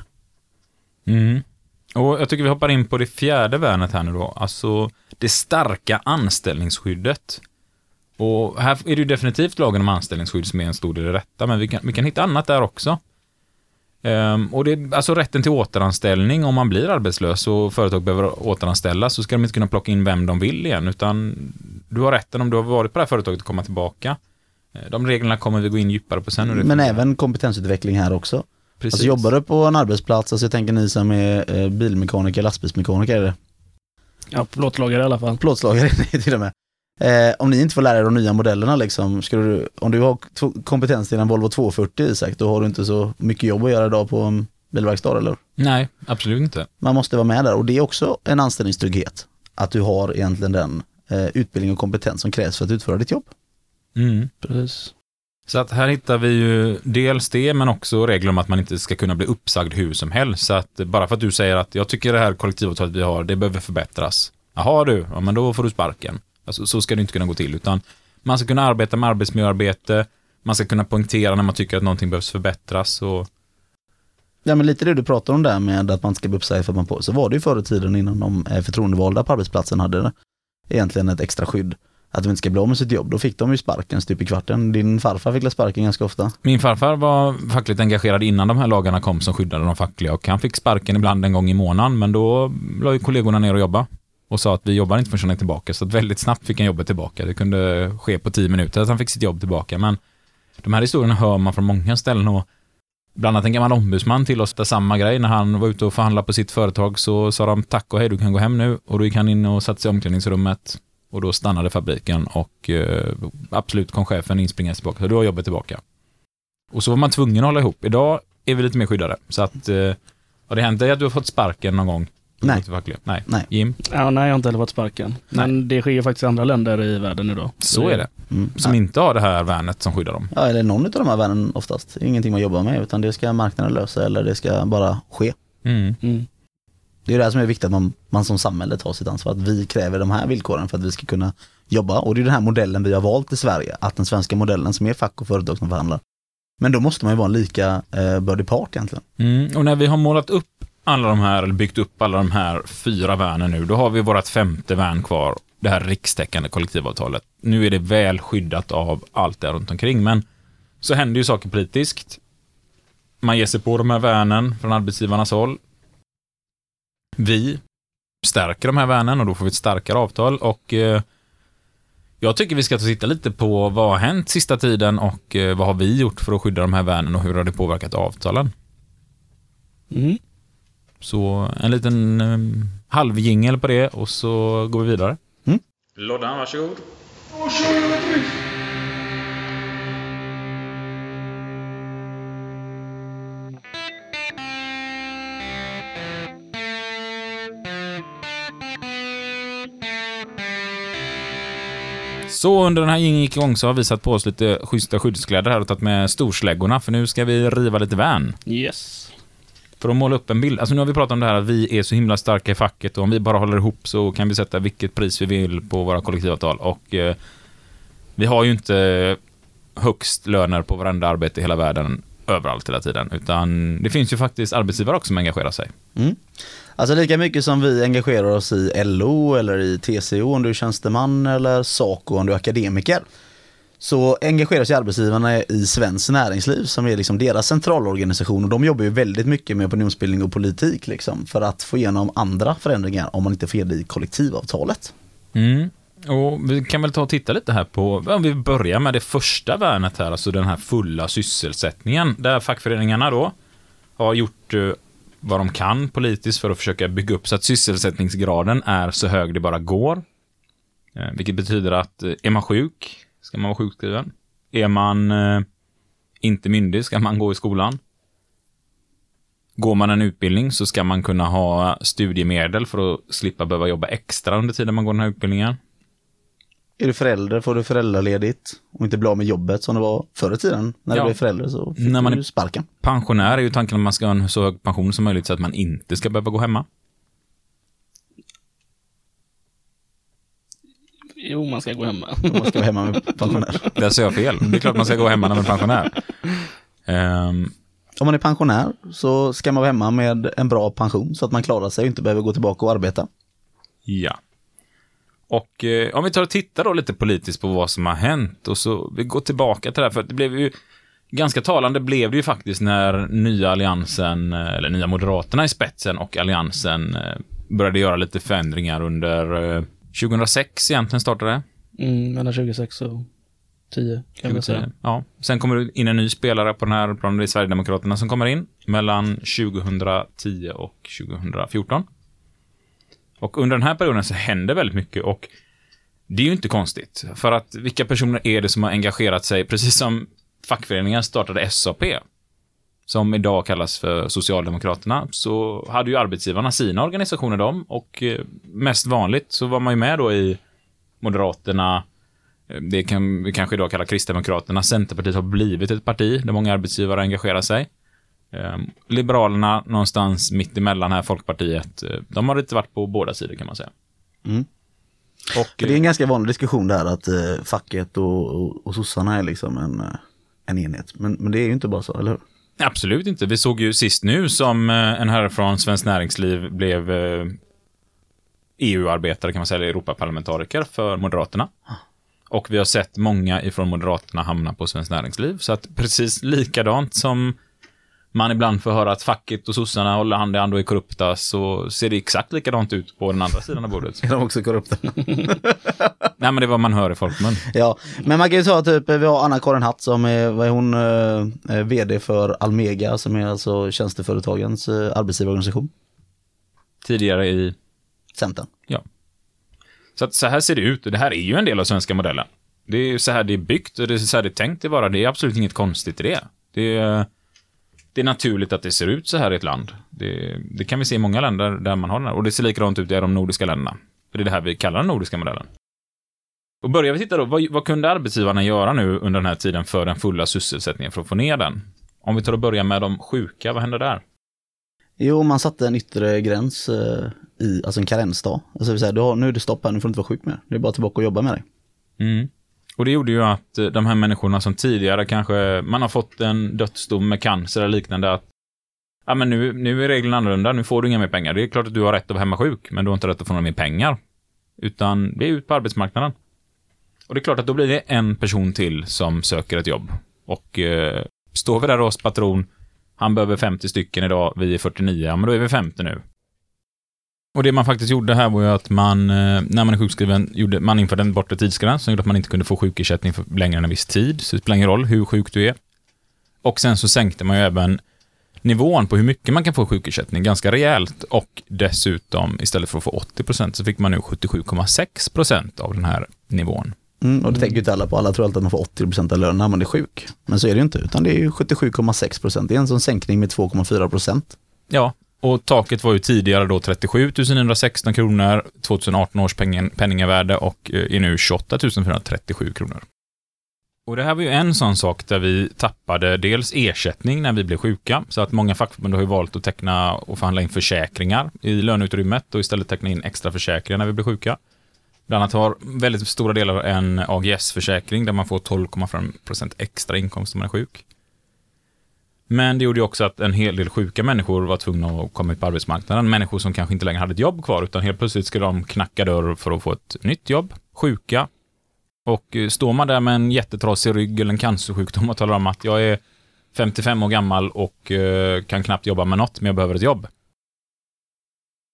Mm. Och jag tycker vi hoppar in på det fjärde värnet här nu då, alltså det starka anställningsskyddet. Och här är det ju definitivt lagen om anställningsskydd som är en stor del i detta, men vi kan, vi kan hitta annat där också. Ehm, och det är alltså rätten till återanställning om man blir arbetslös och företag behöver återanställa så ska de inte kunna plocka in vem de vill igen, utan du har rätten om du har varit på det här företaget att komma tillbaka. Eh, De reglerna kommer vi gå in djupare på sen. Men fungerar. även kompetensutveckling här också. Precis. Alltså jobbar du på en arbetsplats, alltså jag tänker ni som är eh, bilmekaniker, lastbilsmekaniker, är det? Ja, plåtlagare i alla fall. plåtslagare [laughs] till och med. Eh, om ni inte får lära er de nya modellerna liksom, du, om du har kompetens till en Volvo 240 Isak, då har du inte så mycket jobb att göra idag på en bilverkstad eller? Nej, absolut inte. Man måste vara med där och det är också en anställningstrygghet. Att du har egentligen den eh, utbildning och kompetens som krävs för att utföra ditt jobb. Mm. Precis. Så att här hittar vi ju dels det, men också regler om att man inte ska kunna bli uppsagd hur som helst. Så att bara för att du säger att jag tycker det här kollektivavtalet vi har, det behöver förbättras. Jaha du, ja men då får du sparken. Alltså, så ska det inte kunna gå till, utan man ska kunna arbeta med arbetsmiljöarbete, man ska kunna poängtera när man tycker att någonting behövs förbättras och Ja men lite det du pratar om där med att man ska bli uppsagd för att man på så var det ju förr i tiden innan de eh, förtroendevalda på arbetsplatsen hade egentligen ett extra skydd. Att de inte ska bli av med sitt jobb. Då fick de ju sparken stup i kvarten. Din farfar fick sparken ganska ofta. Min farfar var fackligt engagerad innan de här lagarna kom som skyddade de fackliga och han fick sparken ibland en gång i månaden men då la ju kollegorna ner och jobba och sa att vi jobbar inte förrän han är tillbaka så att väldigt snabbt fick han jobbet tillbaka. Det kunde ske på tio minuter att han fick sitt jobb tillbaka men de här historierna hör man från många ställen och bland annat en gammal ombudsman till oss där samma grej när han var ute och förhandlade på sitt företag så sa de tack och hej du kan gå hem nu och då gick han in och satte sig i omklädningsrummet och då stannade fabriken och eh, absolut kom chefen inspringande tillbaka så då var jobbet tillbaka. Och så var man tvungen att hålla ihop. Idag är vi lite mer skyddade. Så att, eh, har det hänt dig att du har fått sparken någon gång? Nej. Nej. Nej. Jim? Ja, nej, jag har inte heller fått sparken. Men det sker ju faktiskt i andra länder i världen idag. Så är det. Mm. Som inte har det här värnet som skyddar dem. Ja, eller någon av de här värnen oftast. Det är ingenting man jobbar med utan det ska marknaden lösa eller det ska bara ske. Mm. Mm. Det är det här som är viktigt att man, man som samhälle tar sitt ansvar. Att vi kräver de här villkoren för att vi ska kunna jobba. Och det är den här modellen vi har valt i Sverige. Att den svenska modellen som är fack och företag som förhandlar. Men då måste man ju vara en lika eh, bördig part egentligen. Mm. Och när vi har målat upp alla de här, eller byggt upp alla de här fyra värnen nu, då har vi vårt femte värn kvar, det här rikstäckande kollektivavtalet. Nu är det väl skyddat av allt det runt omkring, men så händer ju saker politiskt. Man ger sig på de här värnen från arbetsgivarnas håll. Vi stärker de här värnen och då får vi ett starkare avtal och eh, jag tycker vi ska ta titta lite på vad har hänt sista tiden och eh, vad har vi gjort för att skydda de här värnen och hur har det påverkat avtalen. Mm. Så en liten um, halvjingel på det och så går vi vidare. Mm. Loddan, varsågod. Så under den här jingeln gick igång så har vi satt på oss lite schyssta skyddskläder här och tagit med storsläggorna för nu ska vi riva lite vän. Yes. För att måla upp en bild. Alltså nu har vi pratat om det här att vi är så himla starka i facket och om vi bara håller ihop så kan vi sätta vilket pris vi vill på våra kollektivavtal. Och eh, vi har ju inte högst löner på varenda arbete i hela världen överallt hela tiden. Utan det finns ju faktiskt arbetsgivare också som engagerar sig. Mm. Alltså lika mycket som vi engagerar oss i LO eller i TCO om du är tjänsteman eller SACO om du är akademiker. Så engagerar sig arbetsgivarna i Svenskt Näringsliv som är liksom deras centralorganisation och de jobbar ju väldigt mycket med opinionsbildning och politik liksom för att få igenom andra förändringar om man inte får det i kollektivavtalet. Mm. Och vi kan väl ta och titta lite här på, om vi börjar med det första värnet här, alltså den här fulla sysselsättningen, där fackföreningarna då har gjort eh, vad de kan politiskt för att försöka bygga upp så att sysselsättningsgraden är så hög det bara går. Eh, vilket betyder att eh, är man sjuk ska man vara sjukskriven. Är man eh, inte myndig ska man gå i skolan. Går man en utbildning så ska man kunna ha studiemedel för att slippa behöva jobba extra under tiden man går den här utbildningen. Är du förälder får du föräldraledigt och inte bli av med jobbet som det var förr i tiden. När Ja. du blev förälder så fick När man du sparken. Pensionär är ju tanken att man ska ha en så hög pension som möjligt så att man inte ska behöva gå hemma. Jo, man ska gå hemma. [laughs] Man ska vara hemma med pensionär. Där sa jag fel. Det är klart man ska gå hemma när man är pensionär. Ehm, om man är pensionär så ska man vara hemma med en bra pension så att man klarar sig och inte behöver gå tillbaka och arbeta. Ja. Och eh, om vi tar och tittar då lite politiskt på vad som har hänt och så vi går tillbaka till det här, för det blev ju ganska talande blev det ju faktiskt när nya alliansen, eh, eller nya moderaterna i spetsen och alliansen eh, började göra lite förändringar under eh, 2006 egentligen startade. Mm, mellan 26 och 10 kan man säga. Ja. Sen kommer det in en ny spelare på den här planen, det är Sverigedemokraterna som kommer in mellan 2010 och 2014. Och under den här perioden så händer väldigt mycket och det är ju inte konstigt. För att vilka personer är det som har engagerat sig, precis som fackföreningen startade SAP, som idag kallas för Socialdemokraterna, så hade ju arbetsgivarna sina organisationer de och eh, mest vanligt så var man ju med då i Moderaterna, eh, det kan vi kanske idag kalla Kristdemokraterna. Centerpartiet har blivit ett parti där många arbetsgivare engagerar sig. Eh, Liberalerna någonstans mitt emellan här, Folkpartiet, eh, de har inte varit på båda sidor kan man säga. Mm. Och, Det är en ganska vanlig diskussion där att facket och, och, och sossarna är liksom en, en enhet. Men, men det är ju inte bara så, eller hur? Absolut inte. Vi såg ju sist nu som eh, en herre från Svenskt Näringsliv blev eh, e EU-arbetare kan man säga, eller Europaparlamentariker för Moderaterna. Och vi har sett många ifrån Moderaterna hamna på Svenskt Näringsliv. Så att precis likadant som man ibland får höra att facket och sossarna håller hand i hand och är korrupta, så ser det exakt likadant ut på den andra sidan av bordet. [laughs] Är de också korrupta? [laughs] Nej, men det är vad man hör i folkmun. ja, men man kan ju säga typ, vi har Anna-Karin Hatt som är, vad är hon, eh, eh, vd för Almega som är alltså tjänsteföretagens eh, arbetsgivarorganisation. Tidigare i Centern. Så att så här ser det ut och det här är ju en del av svenska modellen. Det är ju så här det är byggt och det är så här det är tänkt att vara. Det är absolut inget konstigt i det. Det är, det är naturligt att det ser ut så här i ett land. Det, det kan vi se i många länder där man har den här. Och det ser likadant ut i de nordiska länderna. För det är det här vi kallar den nordiska modellen. Och börjar vi titta då, vad, vad kunde arbetsgivarna göra nu under den här tiden för den fulla sysselsättningen för att få ner den? Om vi tar och börjar med de sjuka, vad händer där? Jo, man satte en yttre gräns eh, i, alltså en karensdag. Alltså det vill säga, du har, nu är det stopp här, nu får du inte vara sjuk mer. Det är bara tillbaka och jobba med dig. Mm. Och det gjorde ju att eh, de här människorna som tidigare kanske, man har fått en dödsdom med cancer eller liknande, att ja, men nu, nu är reglerna annorlunda, nu får du inga mer pengar. Det är klart att du har rätt att vara hemma sjuk, men du har inte rätt att få några mer pengar. Utan det är ut på arbetsmarknaden. Och det är klart att då blir det en person till som söker ett jobb. Och eh, står vi där hos patron, han behöver 50 stycken idag, vi är 49, ja men då är vi 50 nu. Och det man faktiskt gjorde här var ju att man, eh, när man är sjukskriven, gjorde, man införde en bortre tidsgräns som gjorde att man inte kunde få sjukersättning för längre än en viss tid. Så det spelar ingen roll hur sjuk du är. Och sen så sänkte man ju även nivån på hur mycket man kan få sjukersättning ganska rejält. Och dessutom, istället för att få 80% så fick man nu 77,6% av den här nivån. Mm, och det tänker ju inte alla på. Alla tror alltid att man får 80% av lönen när man är sjuk. Men så är det ju inte, utan det är ju 77,6%. Det är en sån sänkning med 2,4%. Ja, och taket var ju tidigare då 37 916 kronor, 2018 års pengen, penningvärde och eh, är nu 28 437 kronor. Och det här var ju en sån sak där vi tappade dels ersättning när vi blev sjuka, så att många fackförbund har ju valt att teckna och förhandla in försäkringar i löneutrymmet och istället teckna in extra försäkringar när vi blir sjuka. Bland annat har väldigt stora delar en AGS-försäkring där man får 12,5% extra inkomst om man är sjuk. Men det gjorde ju också att en hel del sjuka människor var tvungna att komma ut på arbetsmarknaden. Människor som kanske inte längre hade ett jobb kvar, utan helt plötsligt skulle de knacka dörr för att få ett nytt jobb. Sjuka. Och eh, står man där med en jättetrasig rygg eller en cancersjukdom och talar om att jag är 55 år gammal och eh, kan knappt jobba med något, men jag behöver ett jobb.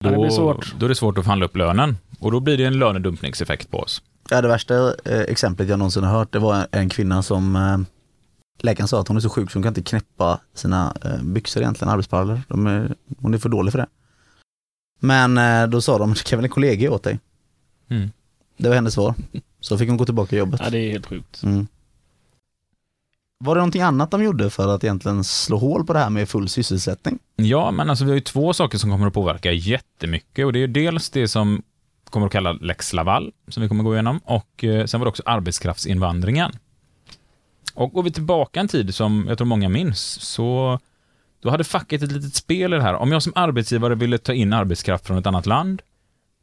Ja, det blir svårt. Då är det svårt att förhandla upp lönen. Och då blir det en lönedumpningseffekt på oss. Ja, det värsta eh, exemplet jag någonsin har hört, det var en, en kvinna som eh, läkaren sa att hon är så sjuk så hon kan inte knäppa sina eh, byxor egentligen, arbetsparalleller. De är, hon är för dålig för det. Men eh, då sa de, kan väl en kollega åt dig? Mm. Det var hennes svar. Så fick hon gå tillbaka i jobbet. Ja, det är helt sjukt. Mm. Var det någonting annat de gjorde för att egentligen slå hål på det här med full sysselsättning? Ja, men alltså vi har ju två saker som kommer att påverka jättemycket och det är ju dels det som kommer att kalla Lex Laval, som vi kommer att gå igenom, och eh, sen var det också arbetskraftsinvandringen. Och går vi tillbaka en tid som jag tror många minns, så då hade facket ett litet spel i det här. Om jag som arbetsgivare ville ta in arbetskraft från ett annat land,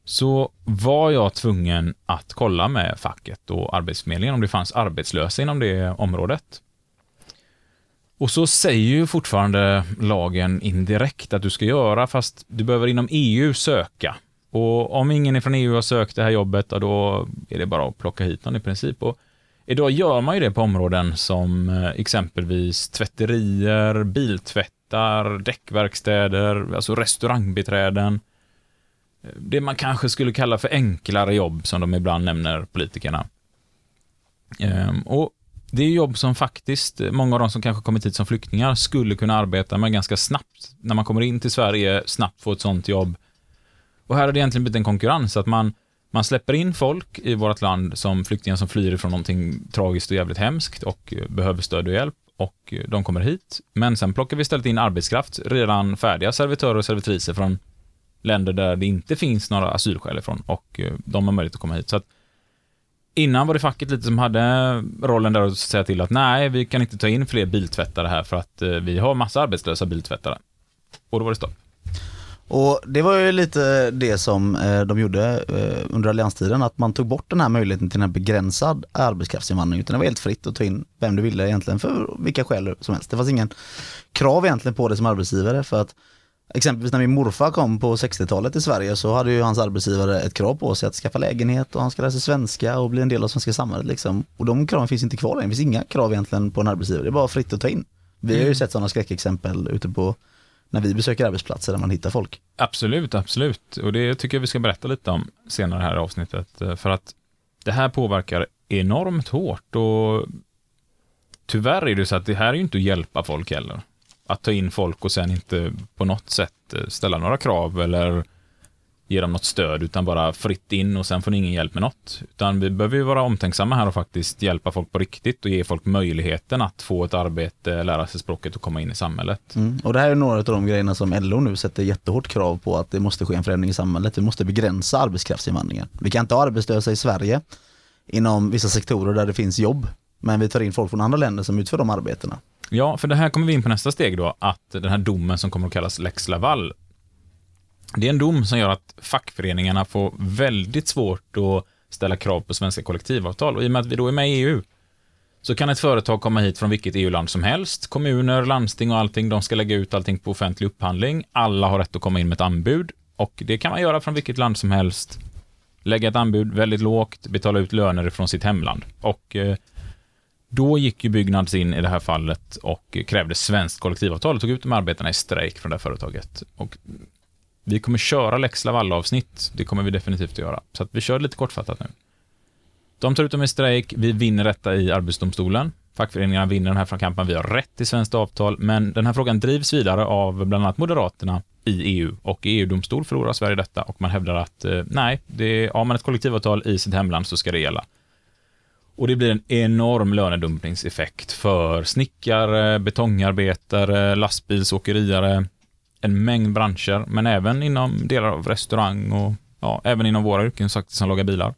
så var jag tvungen att kolla med facket och Arbetsförmedlingen om det fanns arbetslösa inom det området. Och så säger ju fortfarande lagen indirekt att du ska göra, fast du behöver inom EU söka. Och om ingen från EU har sökt det här jobbet, då är det bara att plocka hit någon i princip. Och idag gör man ju det på områden som eh, exempelvis tvätterier, biltvättar, däckverkstäder, alltså restaurangbiträden. Eh, det man kanske skulle kalla för enklare jobb, som de ibland nämner, politikerna. Ehm, och det är jobb som faktiskt, eh, många av de som kanske kommit hit som flyktingar, skulle kunna arbeta med ganska snabbt. När man kommer in till Sverige, snabbt få ett sånt jobb. Och här har det egentligen blivit en konkurrens, att man, man släpper in folk i vårt land som flyktingar som flyr ifrån någonting tragiskt och jävligt hemskt och eh, behöver stöd och hjälp och eh, de kommer hit. Men sen plockar vi istället in arbetskraft, redan färdiga servitörer och servitriser från länder där det inte finns några asylskäl ifrån och eh, de har möjlighet att komma hit. Så att Innan var det facket lite som hade rollen där att säga till att nej, vi kan inte ta in fler biltvättare här för att vi har massa arbetslösa biltvättare. Och då var det stopp. Och det var ju lite det som eh, de gjorde eh, under allianstiden, att man tog bort den här möjligheten till en begränsad arbetskraftsinvandring, utan det var helt fritt att ta in vem du ville egentligen för vilka skäl som helst. Det fanns ingen krav egentligen på det som arbetsgivare för att Exempelvis när min morfar kom på 60-talet till Sverige så hade ju hans arbetsgivare ett krav på sig att skaffa lägenhet och han ska lära sig svenska och bli en del av svenska samhället liksom. Och de kraven finns inte kvar längre, det finns inga krav egentligen på en arbetsgivare, det är bara fritt att ta in. Vi har ju sett sådana skräckexempel ute på när vi besöker arbetsplatser där man hittar folk. Absolut, absolut. Och det tycker jag vi ska berätta lite om senare här i avsnittet. Eh, för att det här påverkar enormt hårt och tyvärr är det så att det här är ju inte att hjälpa folk heller. Att ta in folk och sen inte på något sätt eh, ställa några krav eller ge dem något stöd, utan bara fritt in och sen får ni ingen hjälp med något. Utan vi behöver ju vara omtänksamma här och faktiskt hjälpa folk på riktigt och ge folk möjligheten att få ett arbete, lära sig språket och komma in i samhället. Mm. Och det här är några av de grejerna som LO nu sätter jättehårt krav på att det måste ske en förändring i samhället. Vi måste begränsa arbetskraftsinvandringen. Vi kan inte ha arbetslösa i Sverige inom vissa sektorer där det finns jobb. Men vi tar in folk från andra länder som utför de arbetena. Ja, för det här kommer vi in på nästa steg då, att den här domen som kommer att kallas Lex Laval, det är en dom som gör att fackföreningarna får väldigt svårt att ställa krav på svenska kollektivavtal. Och i och med att vi då är med i EU, så kan ett företag komma hit från vilket EU-land som helst. Kommuner, landsting och allting, de ska lägga ut allting på offentlig upphandling. Alla har rätt att komma in med ett anbud. Och det kan man göra från vilket land som helst. Lägga ett anbud väldigt lågt, betala ut löner från sitt hemland. Och eh, då gick ju Byggnads in i det här fallet och krävde svenskt kollektivavtal och tog ut de arbetarna i strejk från det här företaget. Och vi kommer köra Lex Laval-avsnitt, det kommer vi definitivt att göra. Så att vi kör lite kortfattat nu. De tar ut dem i strejk, vi vinner detta i Arbetsdomstolen. Fackföreningarna vinner den här kampen, vi har rätt till svenskt avtal, men den här frågan drivs vidare av bland annat Moderaterna i EU och e i EU-domstol förlorar Sverige detta och man hävdar att eh, nej, det, har man ett kollektivavtal i sitt hemland så ska det gälla. Och det blir en enorm lönedumpningseffekt för snickare, betongarbetare, lastbilsåkeriare, en mängd branscher, men även inom delar av restaurang och ja, även inom våra yrken sagt, som lagar bilar.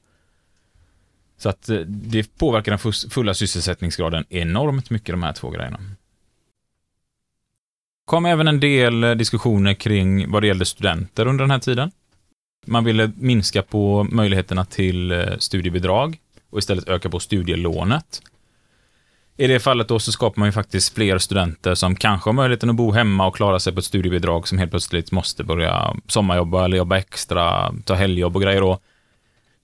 Så att eh, det påverkar den fulla sysselsättningsgraden enormt mycket, de här två grejerna. kom även en del eh, diskussioner kring vad det gällde studenter under den här tiden. Man ville minska på möjligheterna till eh, studiebidrag och istället öka på studielånet. I det fallet då så skapar man ju faktiskt fler studenter som kanske har möjligheten att bo hemma och klara sig på ett studiebidrag som helt plötsligt måste börja sommarjobba eller jobba extra, ta helgjobb och grejer då.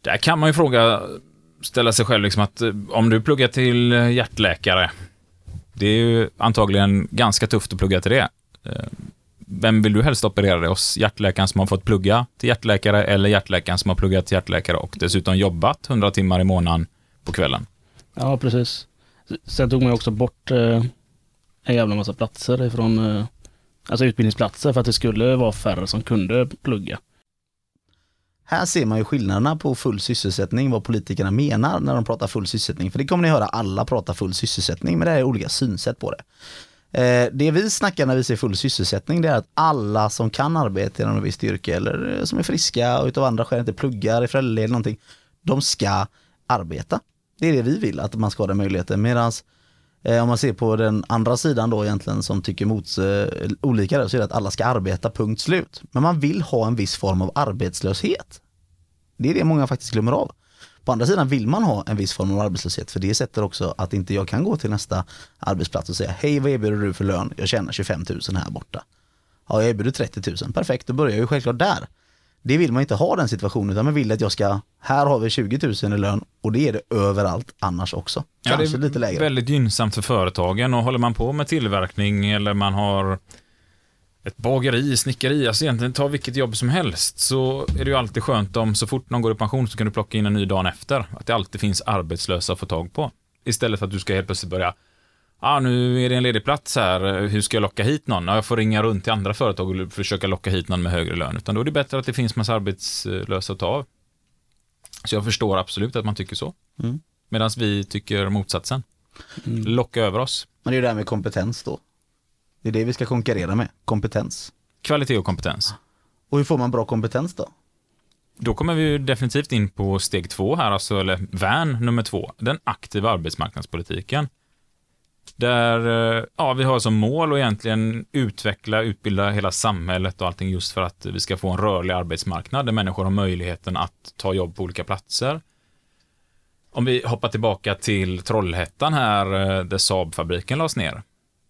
Där kan man ju fråga, ställa sig själv liksom att eh, om du pluggar till hjärtläkare, det är ju antagligen ganska tufft att plugga till det. Eh, vem vill du helst operera dig hos? Hjärtläkaren som har fått plugga till hjärtläkare eller hjärtläkaren som har pluggat till hjärtläkare och dessutom jobbat 100 timmar i månaden på kvällen? Ja, precis. Sen tog man ju också bort eh, en jävla massa platser ifrån, eh, alltså utbildningsplatser för att det skulle vara färre som kunde plugga. Här ser man ju skillnaderna på full sysselsättning, vad politikerna menar när de pratar full sysselsättning. För det kommer ni höra alla prata full sysselsättning, men det är olika synsätt på det. Eh, det vi snackar när vi säger full sysselsättning, det är att alla som kan arbeta inom ett visst yrke eller eh, som är friska och utav andra skäl inte pluggar, är föräldralediga eller någonting, de ska arbeta. Det är det vi vill, att man ska ha den möjligheten. Medan eh, om man ser på den andra sidan då egentligen som tycker mot eh, olika där, så är det att alla ska arbeta, punkt slut. Men man vill ha en viss form av arbetslöshet. Det är det många faktiskt glömmer av. På andra sidan vill man ha en viss form av arbetslöshet för det sätter också att inte jag kan gå till nästa arbetsplats och säga hej vad erbjuder du för lön? Jag tjänar 25 000 här borta. Ja, jag erbjuder 30 000. Perfekt, då börjar jag ju självklart där. Det vill man inte ha den situationen utan man vill att jag ska, här har vi 20 000 i lön och det är det överallt annars också. Ja, Kanske det är lite lägre. väldigt gynnsamt för företagen och håller man på med tillverkning eller man har ett bageri, snickeri, alltså egentligen ta vilket jobb som helst så är det ju alltid skönt om så fort någon går i pension så kan du plocka in en ny dagen efter. Att det alltid finns arbetslösa att få tag på. Istället för att du ska helt plötsligt börja ah, nu är det en ledig plats här, hur ska jag locka hit någon? Ja, jag får ringa runt till andra företag och försöka locka hit någon med högre lön. Utan då är det bättre att det finns massa arbetslösa att ta av. Så jag förstår absolut att man tycker så. Mm. Medan vi tycker motsatsen. Locka över oss. Men det är ju det här med kompetens då. Det är det vi ska konkurrera med, kompetens. Kvalitet och kompetens. Och hur får man bra kompetens då? Då kommer vi definitivt in på steg två här, alltså, eller vän nummer två, den aktiva arbetsmarknadspolitiken. Där eh, ja, vi har som mål att egentligen utveckla, utbilda hela samhället och allting just för att vi ska få en rörlig arbetsmarknad där människor har möjligheten att ta jobb på olika platser. Om vi hoppar tillbaka till Trollhättan här, eh, där Saab-fabriken lades ner.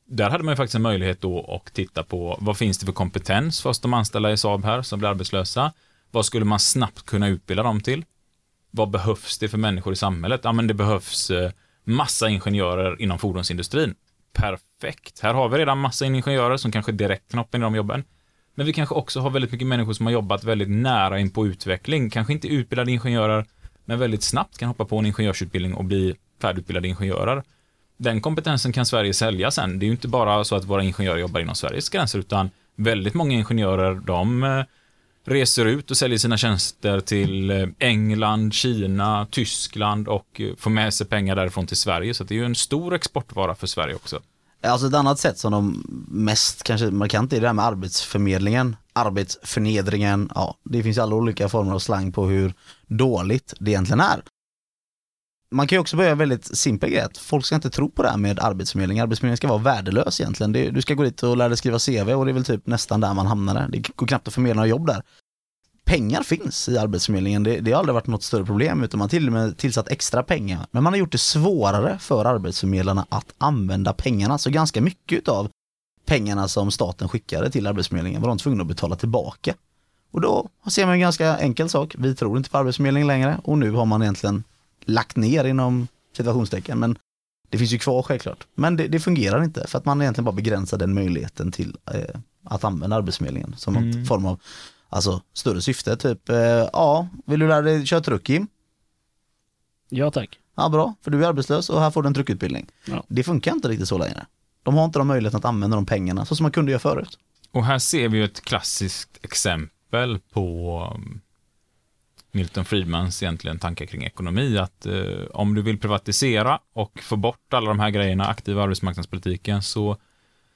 Där hade man ju faktiskt en möjlighet då att titta på vad finns det för kompetens för oss de anställda i Saab här som blir arbetslösa. Vad skulle man snabbt kunna utbilda dem till? Vad behövs det för människor i samhället? Ja, men det behövs eh, massa ingenjörer inom fordonsindustrin. Perfekt. Här har vi redan massa ingenjörer som kanske direkt kan hoppa in i de jobben. Men vi kanske också har väldigt mycket människor som har jobbat väldigt nära in på utveckling. Kanske inte utbildade ingenjörer, men väldigt snabbt kan hoppa på en ingenjörsutbildning och bli färdigutbildade ingenjörer. Den kompetensen kan Sverige sälja sen. Det är ju inte bara så att våra ingenjörer jobbar inom Sveriges gränser, utan väldigt många ingenjörer, de eh, reser ut och säljer sina tjänster till eh, England, Kina, Tyskland och eh, får med sig pengar därifrån till Sverige. Så det är ju en stor exportvara för Sverige också. Alltså ett annat sätt som de mest kanske markant är det här med arbetsförmedlingen, arbetsförnedringen, ja det finns alla olika former av slang på hur dåligt det egentligen är. Man kan ju också börja väldigt simpel grej, att folk ska inte tro på det här med arbetsförmedling. Arbetsförmedling ska vara värdelös egentligen. Det, du ska gå dit och lära dig skriva CV och det är väl typ nästan där man hamnar. Det går knappt att förmedla några jobb där. Pengar finns i Arbetsförmedlingen, det, det har aldrig varit något större problem utan man har till och med tillsatt extra pengar. Men man har gjort det svårare för arbetsförmedlarna att använda pengarna, så ganska mycket av pengarna som staten skickade till Arbetsförmedlingen var de tvungna att betala tillbaka. Och då ser man en ganska enkel sak, vi tror inte på Arbetsförmedlingen längre och nu har man egentligen lagt ner inom situationstecken. Men det finns ju kvar självklart. Men det, det fungerar inte för att man egentligen bara begränsar den möjligheten till eh, att använda Arbetsförmedlingen som någon Mm. form av alltså, större syfte. Typ, eh, ja, vill du lära dig köra truck Kim? Ja tack. Ja, bra, för du är arbetslös och här får du en truckutbildning. Ja. Det funkar inte riktigt så längre. De har inte de möjligheten att använda de pengarna så som man kunde göra förut. Och här ser vi ju ett klassiskt exempel på um, Milton Friedmans egentligen tankar kring ekonomi, att eh, om du vill privatisera och få bort alla de här grejerna, aktiva arbetsmarknadspolitiken, så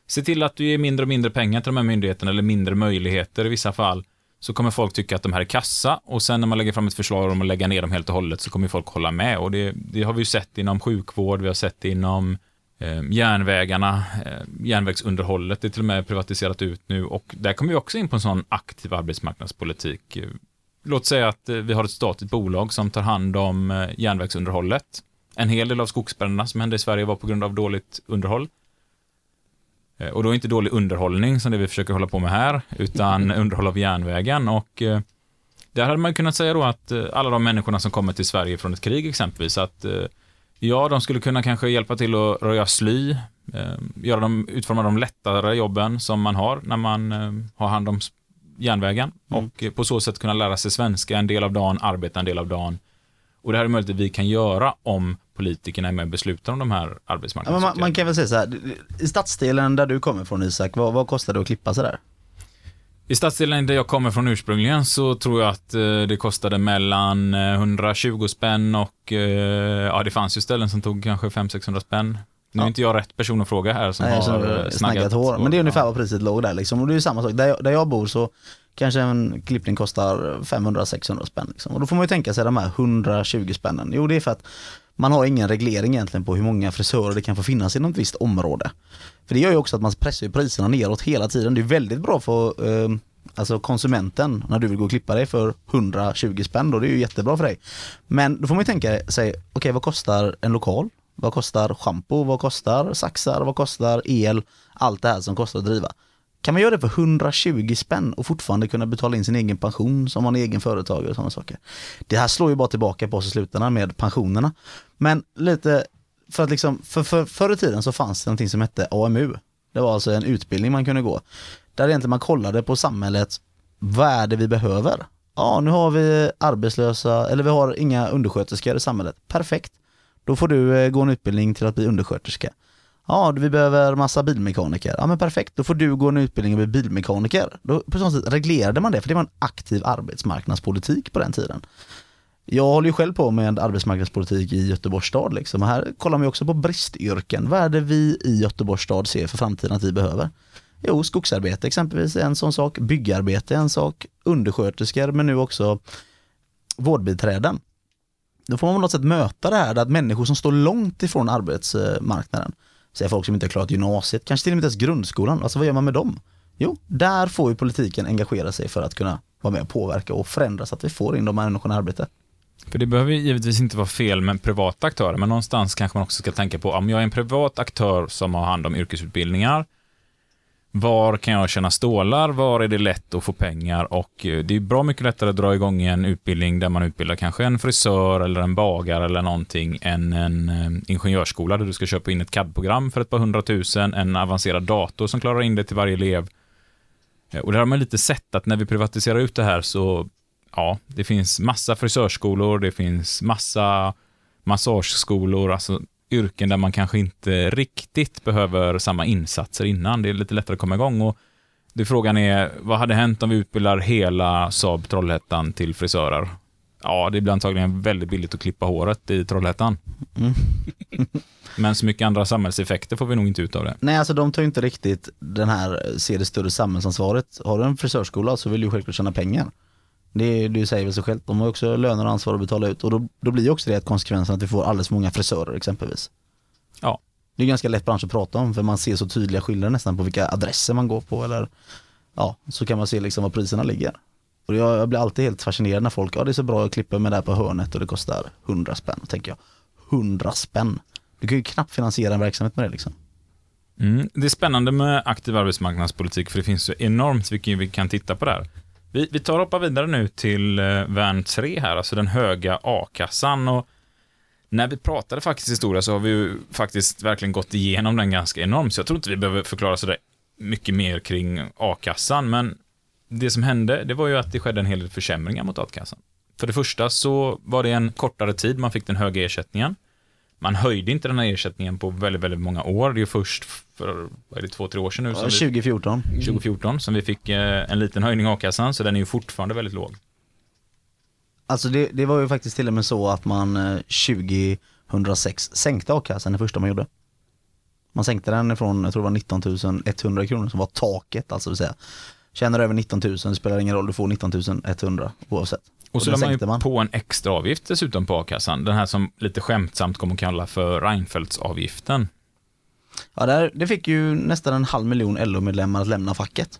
se till att du ger mindre och mindre pengar till de här myndigheterna, eller mindre möjligheter i vissa fall, så kommer folk tycka att de här är kassa. Och sen när man lägger fram ett förslag om att lägga ner dem helt och hållet så kommer folk hålla med. Och det, det har vi ju sett inom sjukvård, vi har sett det inom eh, järnvägarna, eh, järnvägsunderhållet. Är till och med privatiserat ut nu. Och där kommer vi också in på en sån aktiv arbetsmarknadspolitik. Eh, Låt säga att eh, vi har ett statligt bolag som tar hand om eh, järnvägsunderhållet. En hel del av skogsbränderna som hände i Sverige var på grund av dåligt underhåll. Eh, Och då är inte dålig underhållning som det vi försöker hålla på med här, utan [laughs] underhåll av järnvägen. Och där hade man kunnat säga då att alla de människorna som kommer till Sverige från ett krig exempelvis, att ja, de skulle kunna kanske hjälpa till att röja sly, göra dem, utforma de lättare jobben som man har när man har hand om järnvägen och eh, på så sätt kunna lära sig svenska en del av dagen, arbeta en del av dagen. Och det här är möjligt att vi kan göra om politikerna är med och beslutar om de här men man, arbetsmarknadsåtgärderna. man kan väl säga så här, i stadsdelen där du kommer från Isak, vad, vad kostar det att klippa sig där? I stadsdelen där jag kommer från ursprungligen så tror jag att eh, det kostade mellan eh, 120 spänn och eh, ja, det fanns ju ställen som tog kanske 500-600 spänn. Nu är Ja. inte jag rätt person att fråga här som Nej, har eh, snaggat hår. Men det är ungefär vad priset låg där liksom. Och det är ju samma sak, där jag, där jag bor så kanske en klippning kostar 500-600 spänn. Liksom. Och då får man ju tänka sig de här 120 spännen. Jo, det är för att man har ingen reglering egentligen på hur många frisörer det kan få finnas inom ett visst område. För det gör ju också att man pressar priserna neråt hela tiden. Det är väldigt bra för eh, alltså konsumenten, när du vill gå och klippa dig för 120 spänn då, det är ju jättebra för dig. Men då får man ju tänka sig, okej vad kostar en lokal? Vad kostar schampo? Vad kostar saxar? Vad kostar el? Allt det här som kostar att driva. Kan man göra det för 120 spänn och fortfarande kunna betala in sin egen pension som man är egen företagare och sådana saker. Det här slår ju bara tillbaka på oss i slutändan med pensionerna. Men lite, för att liksom, för, för, förr i tiden så fanns det någonting som hette AMU. Det var alltså en utbildning man kunde gå. Där egentligen man kollade på samhället, vad är det vi behöver? Ja, nu har vi arbetslösa, eller vi har inga undersköterskor i samhället. Perfekt. Då får du eh, gå en utbildning till att bli undersköterska. Ja, vi behöver massa bilmekaniker. Ja men perfekt, då får du gå en utbildning och bli bilmekaniker. Då, på så sätt reglerade man det, för det var en aktiv arbetsmarknadspolitik på den tiden. Jag håller ju själv på med arbetsmarknadspolitik i Göteborgs stad liksom. Och här kollar man ju också på bristyrken. Vad är det vi i Göteborgs stad ser för framtiden att vi behöver? Jo, skogsarbete exempelvis är en sån sak. Byggarbete är en sak. Undersköterskor, men nu också vårdbiträden. Då får man på något sätt möta det här, att människor som står långt ifrån arbetsmarknaden, säger folk som inte har klarat gymnasiet, kanske till och med inte ens grundskolan, alltså vad gör man med dem? Jo, där får ju politiken engagera sig för att kunna vara med och påverka och förändra så att vi får in de här människorna i arbete. För det behöver ju givetvis inte vara fel med privata aktörer, men någonstans kanske man också ska tänka på, om jag är en privat aktör som har hand om yrkesutbildningar, var kan jag tjäna stålar? Var är det lätt att få pengar? Och eh, det är bra mycket lättare att dra igång en utbildning där man utbildar kanske en frisör eller en bagare eller någonting än en eh, ingenjörsskola där du ska köpa in ett CAD-program för ett par hundratusen, en avancerad dator som klarar in det till varje elev. Eh, och där har man lite sett att när vi privatiserar ut det här så, ja, det finns massa frisörskolor, det finns massa massageskolor, alltså yrken där man kanske inte riktigt behöver samma insatser innan. Det är lite lättare att komma igång och det frågan är, vad hade hänt om vi utbildar hela Saab Trollhättan till frisörer? Ja, det blir antagligen väldigt billigt att klippa håret i Trollhättan. Mm. [laughs] Men så mycket andra samhällseffekter får vi nog inte ut av det. Nej, alltså de tar inte riktigt den här, ser det större samhällsansvaret. Har du en frisörskola så vill du självklart tjäna pengar. Det, det säger väl sig självt. De har också löner och ansvar att betala ut och då, då blir också det konsekvensen att vi får alldeles för många frisörer exempelvis. Ja. Det är ganska lätt bransch att prata om för man ser så tydliga skillnader nästan på vilka adresser man går på eller ja, så kan man se liksom var priserna ligger. Och jag, jag blir alltid helt fascinerad när folk, ja det är så bra jag klipper mig där på hörnet och det kostar 100 spänn. Då tänker jag, 100 spänn? Du kan ju knappt finansiera en verksamhet med det liksom. Mm. Det är spännande med aktiv arbetsmarknadspolitik för det finns så enormt mycket vi kan titta på där. Vi, vi tar och hoppar vidare nu till eh, värn 3 här, alltså den höga a-kassan. Och när vi pratade faktiskt historia så har vi ju faktiskt verkligen gått igenom den ganska enormt, så jag tror inte vi behöver förklara sådär mycket mer kring a-kassan, men det som hände, det var ju att det skedde en hel del försämringar mot a-kassan. För det första så var det en kortare tid man fick den höga ersättningen. Man höjde inte den här ersättningen på väldigt, väldigt många år. Det är först för, vad är det, två, tre år sedan nu? Ja, som vi- 2014. 2014 som vi fick eh, en liten höjning av a-kassan, så den är ju fortfarande väldigt låg. Alltså det, det var ju faktiskt till och med så att man eh, 2006 sänkte a-kassan det första man gjorde. Man sänkte den ifrån, jag tror det var 19 100 kronor som var taket, alltså vill säga. Tjänar du över 19 000, det spelar ingen roll, du får 19 100 oavsett. Och så la man ju man. på en extra avgift dessutom på a-kassan. Den här som lite skämtsamt kommer att kalla för Reinfeldtsavgiften. Ja, där, det fick ju nästan en halv miljon LO-medlemmar att lämna facket.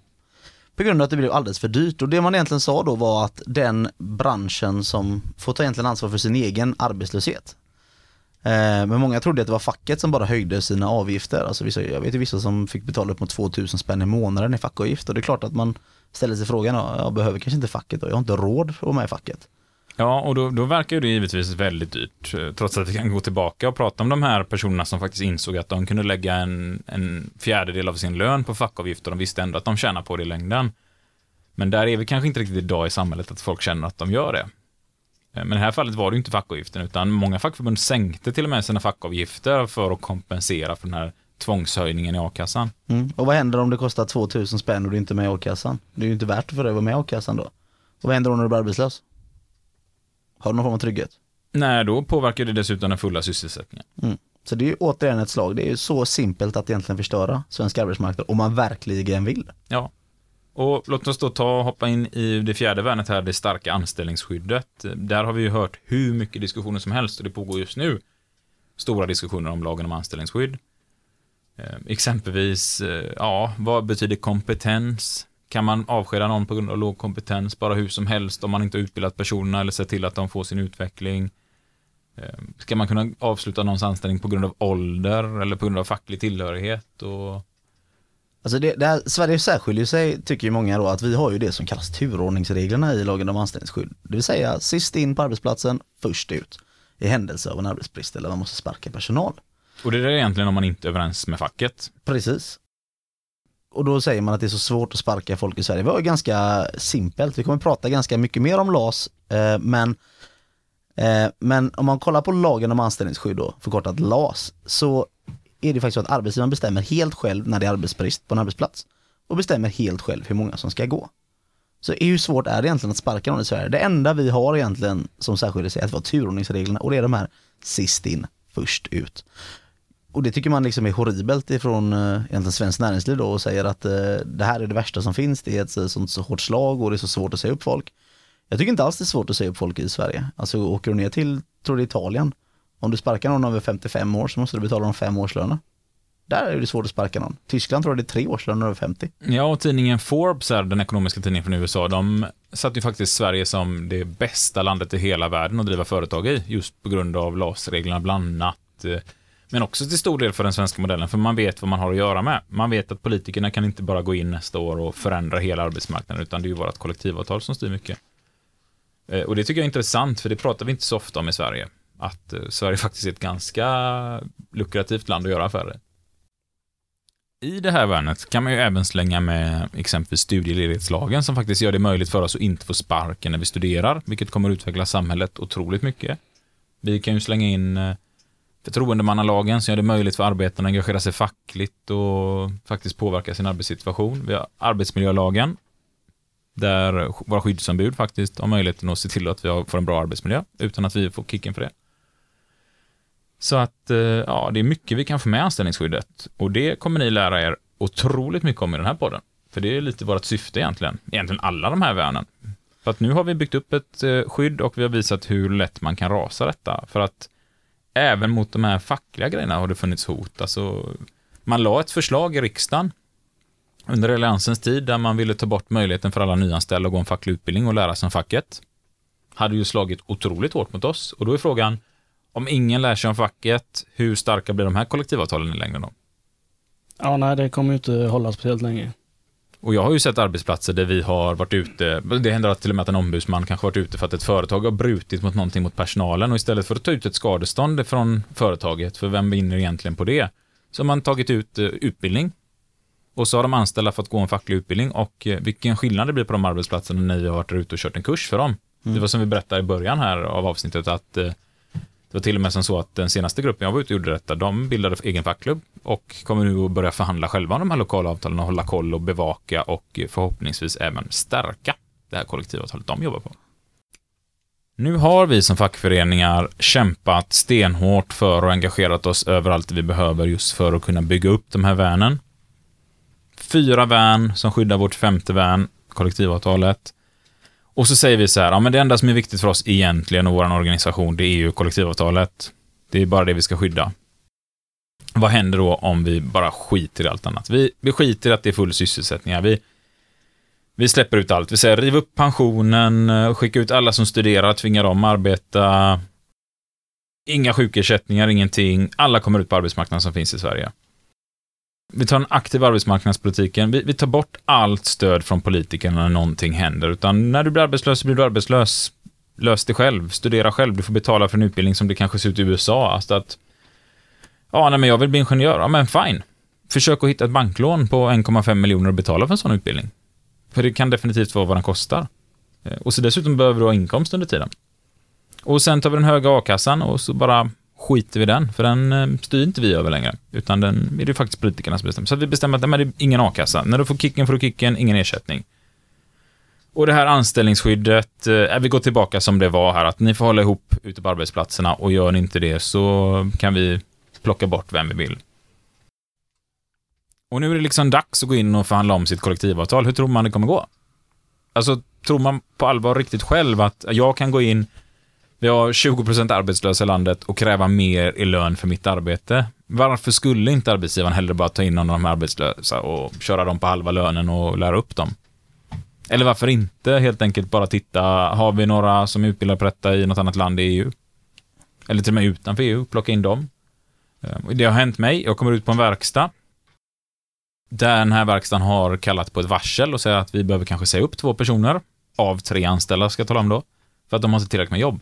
På grund av att det blev alldeles för dyrt och det man egentligen sa då var att den branschen som får ta egentligen ansvar för sin egen arbetslöshet. Eh, men många trodde att det var facket som bara höjde sina avgifter. Alltså vissa, jag vet ju vissa som fick betala upp mot 2000 spänn i månaden i fackavgift och det är klart att man ställer sig frågan, jag behöver kanske inte facket då, jag har inte råd att vara med i facket. Ja, och då, då verkar det givetvis väldigt dyrt, eh, trots att vi kan gå tillbaka och prata om de här personerna som faktiskt insåg att de kunde lägga en, en fjärdedel av sin lön på fackavgifter, de visste ändå att de tjänar på det i längden. Men där är vi kanske inte riktigt idag i samhället att folk känner att de gör det. Eh, Men i det här fallet var det inte fackavgiften, utan många fackförbund sänkte till och med sina fackavgifter för att kompensera för den här tvångshöjningen i a-kassan. Mm. Och vad händer om det kostar 2000 spänn och du inte är med i a-kassan? Det är ju inte värt för dig att vara med i a-kassan då. Och vad händer när du blir arbetslös? Har du någon form av trygghet? Nej, då påverkar det dessutom den fulla sysselsättningen. Mm. Så det är ju återigen ett slag, det är ju så simpelt att egentligen förstöra svensk arbetsmarknad om man verkligen vill. Ja. Och låt oss då ta och hoppa in i det fjärde värnet här, det starka anställningsskyddet. Där har vi ju hört hur mycket diskussioner som helst och det pågår just nu stora diskussioner om lagen om anställningsskydd. Eh, exempelvis, eh, ja, vad betyder kompetens? Kan man avskeda någon på grund av låg kompetens bara hur som helst om man inte har utbildat personerna eller sett till att de får sin utveckling? Eh, ska man kunna avsluta någons anställning på grund av ålder eller på grund av facklig tillhörighet? Och... Alltså det, det här, Sverige särskiljer sig, tycker ju många då, att vi har ju det som kallas turordningsreglerna i lagen om anställningsskydd. Det vill säga sist in på arbetsplatsen, först ut. I händelse av en arbetsbrist eller man måste sparka personal. och det är egentligen om man inte är överens med facket. Precis. Och då säger man att det är så svårt att sparka folk i Sverige. Det var ju ganska simpelt. Vi kommer prata ganska mycket mer om LAS, eh, men, eh, men om man kollar på lagen om anställningsskydd då, förkortat LAS, så är det faktiskt så att arbetsgivaren bestämmer helt själv när det är arbetsbrist på en arbetsplats och bestämmer helt själv hur många som ska gå. Så hur svårt är det egentligen att sparka någon i Sverige? Det enda vi har egentligen som särskiljer sig är att vi har turordningsreglerna och det är de här sist in, först ut. Och det tycker man liksom är horribelt ifrån eh, egentligen Svenskt Näringsliv då och säger att eh, det här är det värsta som finns, det är ett eh, sånt så hårt slag och det är så svårt att säga upp folk. Jag tycker inte alls det är svårt att säga upp folk i Sverige. Alltså åker du ner till, tror det är Italien, om du sparkar någon över 55 år så måste du betala dem fem årslöner. Där är det svårt att sparka någon. Tyskland tror jag det är tre årslöner över 50. Ja, och tidningen Forbes, är den ekonomiska tidningen från USA, de satte ju faktiskt Sverige som det bästa landet i hela världen att driva företag i, just på grund av LAS-reglerna bland annat. Eh, men också till stor del för den svenska modellen, för man vet vad man har att göra med. Man vet att politikerna kan inte bara gå in nästa år och förändra hela arbetsmarknaden, utan det är ju vårt kollektivavtal som styr mycket. Eh, och det tycker jag är intressant, för det pratar vi inte så ofta om i Sverige. Att eh, Sverige [laughs] faktiskt är ett ganska lukrativt land att göra affärer i. I det här värnet kan man ju även slänga med exempelvis studieledighetslagen som faktiskt gör det möjligt för oss att inte få sparken när vi studerar, vilket kommer att utveckla samhället otroligt mycket. Vi kan ju slänga in eh, förtroendemannalagen som gör det möjligt för arbetarna att engagera sig fackligt och faktiskt påverka sin arbetssituation. Vi har arbetsmiljölagen där våra skyddsombud faktiskt har möjligheten att se till att vi får en bra arbetsmiljö utan att vi får kicken för det. Så att, eh, ja, det är mycket vi kan få med anställningsskyddet. Och det kommer ni lära er otroligt mycket om i den här podden. För det är lite vårt syfte egentligen. Egentligen alla de här värnen. För att nu har vi byggt upp ett eh, skydd och vi har visat hur lätt man kan rasa detta. För att även mot de här fackliga grejerna har det funnits hot. Alltså, man la ett förslag i riksdagen under alliansens tid där man ville ta bort möjligheten för alla nyanställda att gå en facklig utbildning och lära sig om facket. Hade ju slagit otroligt hårt mot oss. Och då är frågan, om ingen lär sig om facket, hur starka blir de här kollektivavtalen i längden då? Ja, nej, det kommer ju inte hålla speciellt länge. Och jag har ju sett arbetsplatser där vi har varit ute, det händer att till och med att en ombudsman kanske varit ute för att ett företag har brutit mot någonting mot personalen och istället för att ta ut ett skadestånd från företaget, för vem vinner egentligen på det? Så har man tagit ut eh, utbildning och så har de anställda fått gå en facklig utbildning och eh, vilken skillnad det blir på de arbetsplatserna när vi har varit ute och kört en kurs för dem. Det var som vi berättade i början här av avsnittet att eh, det var till och med som så att den senaste gruppen jag var ute och gjorde detta, de bildade egen fackklubb och kommer nu att börja förhandla själva om de här lokala avtalen och hålla koll och bevaka och förhoppningsvis även stärka det här kollektivavtalet de jobbar på. Nu har vi som fackföreningar kämpat stenhårt för och engagerat oss överallt vi behöver just för att kunna bygga upp de här värnen. Fyra värn som skyddar vårt femte värn, kollektivavtalet. Och så säger vi så här, ja men det enda som är viktigt för oss egentligen och vår organisation, det är ju kollektivavtalet. Det är bara det vi ska skydda. Vad händer då om vi bara skiter i allt annat? Vi, vi skiter i att det är full sysselsättning. här. Vi, vi släpper ut allt. Vi säger riv upp pensionen, eh, skicka ut alla som studerar, tvinga dem arbeta. Inga sjukersättningar, ingenting. Alla kommer ut på arbetsmarknaden som finns i Sverige. Vi tar en aktiv arbetsmarknadspolitiken. Vi, vi tar bort allt stöd från politikerna när någonting händer. Utan när du blir arbetslös så blir du arbetslös. Lös det själv. Studera själv. Du får betala för en utbildning som det kanske ser ut i USA. Alltså att, ja, nej, men jag vill bli ingenjör. Ja, men fine. Försök att hitta ett banklån på 1,5 miljoner och betala för en sån utbildning. För det kan definitivt vara vad den kostar. Eh, och så dessutom behöver du ha inkomst under tiden. Och sen tar vi den höga a-kassan och så bara skiter vi i den, för den eh, styr inte vi över längre, utan den är det faktiskt politikerna som bestämmer. Så vi bestämmer att nej, det är ingen a-kassa. När du får kicken får du kicken, ingen ersättning. Och det här anställningsskyddet, eh, vi går tillbaka som det var här, att ni får hålla ihop ute på arbetsplatserna och gör ni inte det så kan vi plocka bort vem vi vill. Och nu är det liksom dags att gå in och förhandla om sitt kollektivavtal. Hur tror man det kommer gå? Alltså, tror man på allvar riktigt själv att jag kan gå in, vi har 20% arbetslösa i landet och kräva mer i lön för mitt arbete? Varför skulle inte arbetsgivaren hellre bara ta in någon av de här arbetslösa och köra dem på halva lönen och lära upp dem? Eller varför inte helt enkelt bara titta, har vi några som är utbildade på detta i något annat land i EU? Eller till och med utanför EU, plocka in dem. Ehm, det har hänt mig, jag kommer ut på en verkstad. Där den här verkstaden har kallat på ett varsel och säger att vi behöver kanske säga upp två personer. Av tre anställda ska jag tala om då. För att de har inte tillräckligt med jobb.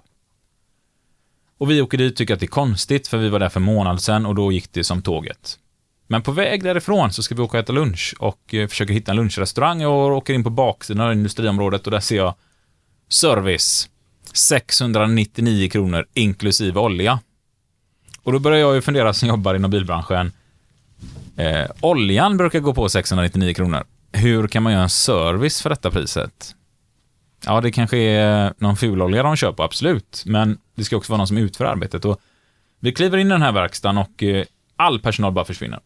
Och vi åker dit tycker att det är konstigt för vi var där för en månad sedan och då gick det som tåget. Men på väg därifrån så ska vi åka och äta lunch och eh, försöker hitta en lunchrestaurang och åker in på baksidan av industriområdet och där ser jag service 699 kronor inklusive olja. Och då börjar jag ju fundera som jobbar inom bilbranschen. Eh, oljan brukar gå på 699 kronor. Hur kan man göra en service för detta priset? Ja, det kanske är någon fulolja de kör på, absolut. Men det ska också vara någon som utför arbetet. Och vi kliver in i den här verkstaden och eh, all personal bara försvinner.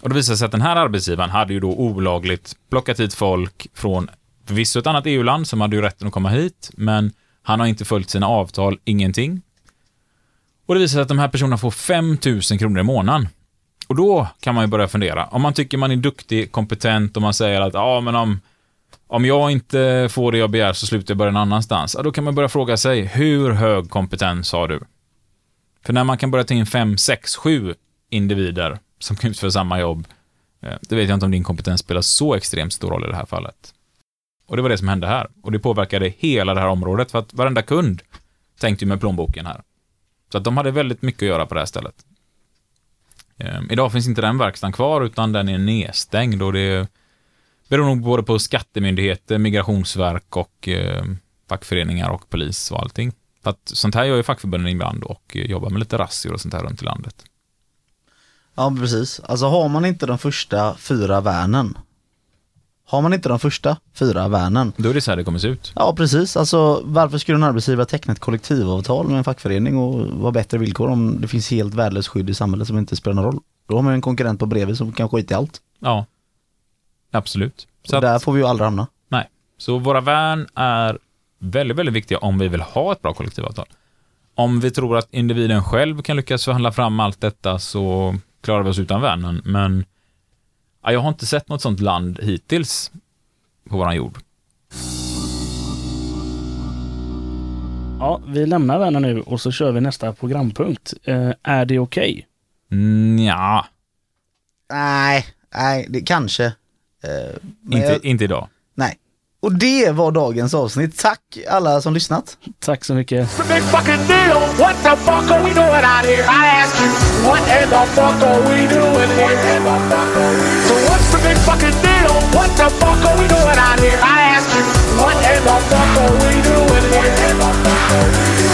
Och det visar sig att den här arbetsgivaren hade ju då olagligt plockat hit folk från förvisso ett annat EU-land som hade ju rätten att komma hit, men han har inte följt sina avtal, ingenting. Och det visar sig att de här personerna får 5 000 kronor i månaden. Och då kan man ju börja fundera. Om man tycker man är duktig, kompetent och man säger att ja, men om, om jag inte får det jag begär så slutar jag börja någon annanstans. Ja, då kan man börja fråga sig, hur hög kompetens har du? För när man kan börja ta in 5, 6, 7 individer som kan utföra samma jobb, eh, det vet jag inte om din kompetens spelar så extremt stor roll i det här fallet. Och det var det som hände här. Och det påverkade hela det här området, för att varenda kund tänkte ju med plånboken här. Så att de hade väldigt mycket att göra på det här stället. Ehm, idag finns inte den verkstaden kvar, utan den är nedstängd och det beror nog både på skattemyndigheter, migrationsverk och eh, fackföreningar och polis och allting. För att sånt här gör ju fackförbunden ibland och eh, jobbar med lite razzior och sånt här runt i landet. Ja precis, alltså har man inte de första fyra värnen Har man inte de första fyra värnen Då är det så här det kommer se ut. Ja precis, alltså varför skulle en arbetsgivare teckna ett kollektivavtal med en fackförening och vara bättre villkor om det finns helt värdelöst skydd i samhället som inte spelar någon roll? Då har man en konkurrent på bredvid som kan skita i allt. Ja, absolut. Så Och där att, får vi ju aldrig hamna. nej. Så våra värn är väldigt, väldigt viktiga om vi vill ha ett bra kollektivavtal. Om vi tror att individen själv kan lyckas förhandla fram allt detta så klarar vi oss utan värnen, men ja, jag har inte sett något sånt land hittills på våran jord. Ja, vi lämnar vänner nu och så kör vi nästa programpunkt. Eh, är det okej? Mm, ja, Nej, nej, det kanske. Eh, inte, jag, inte idag. Nej. Och det var dagens avsnitt. Tack alla som lyssnat. Tack så mycket. What in the fuck are we doing here?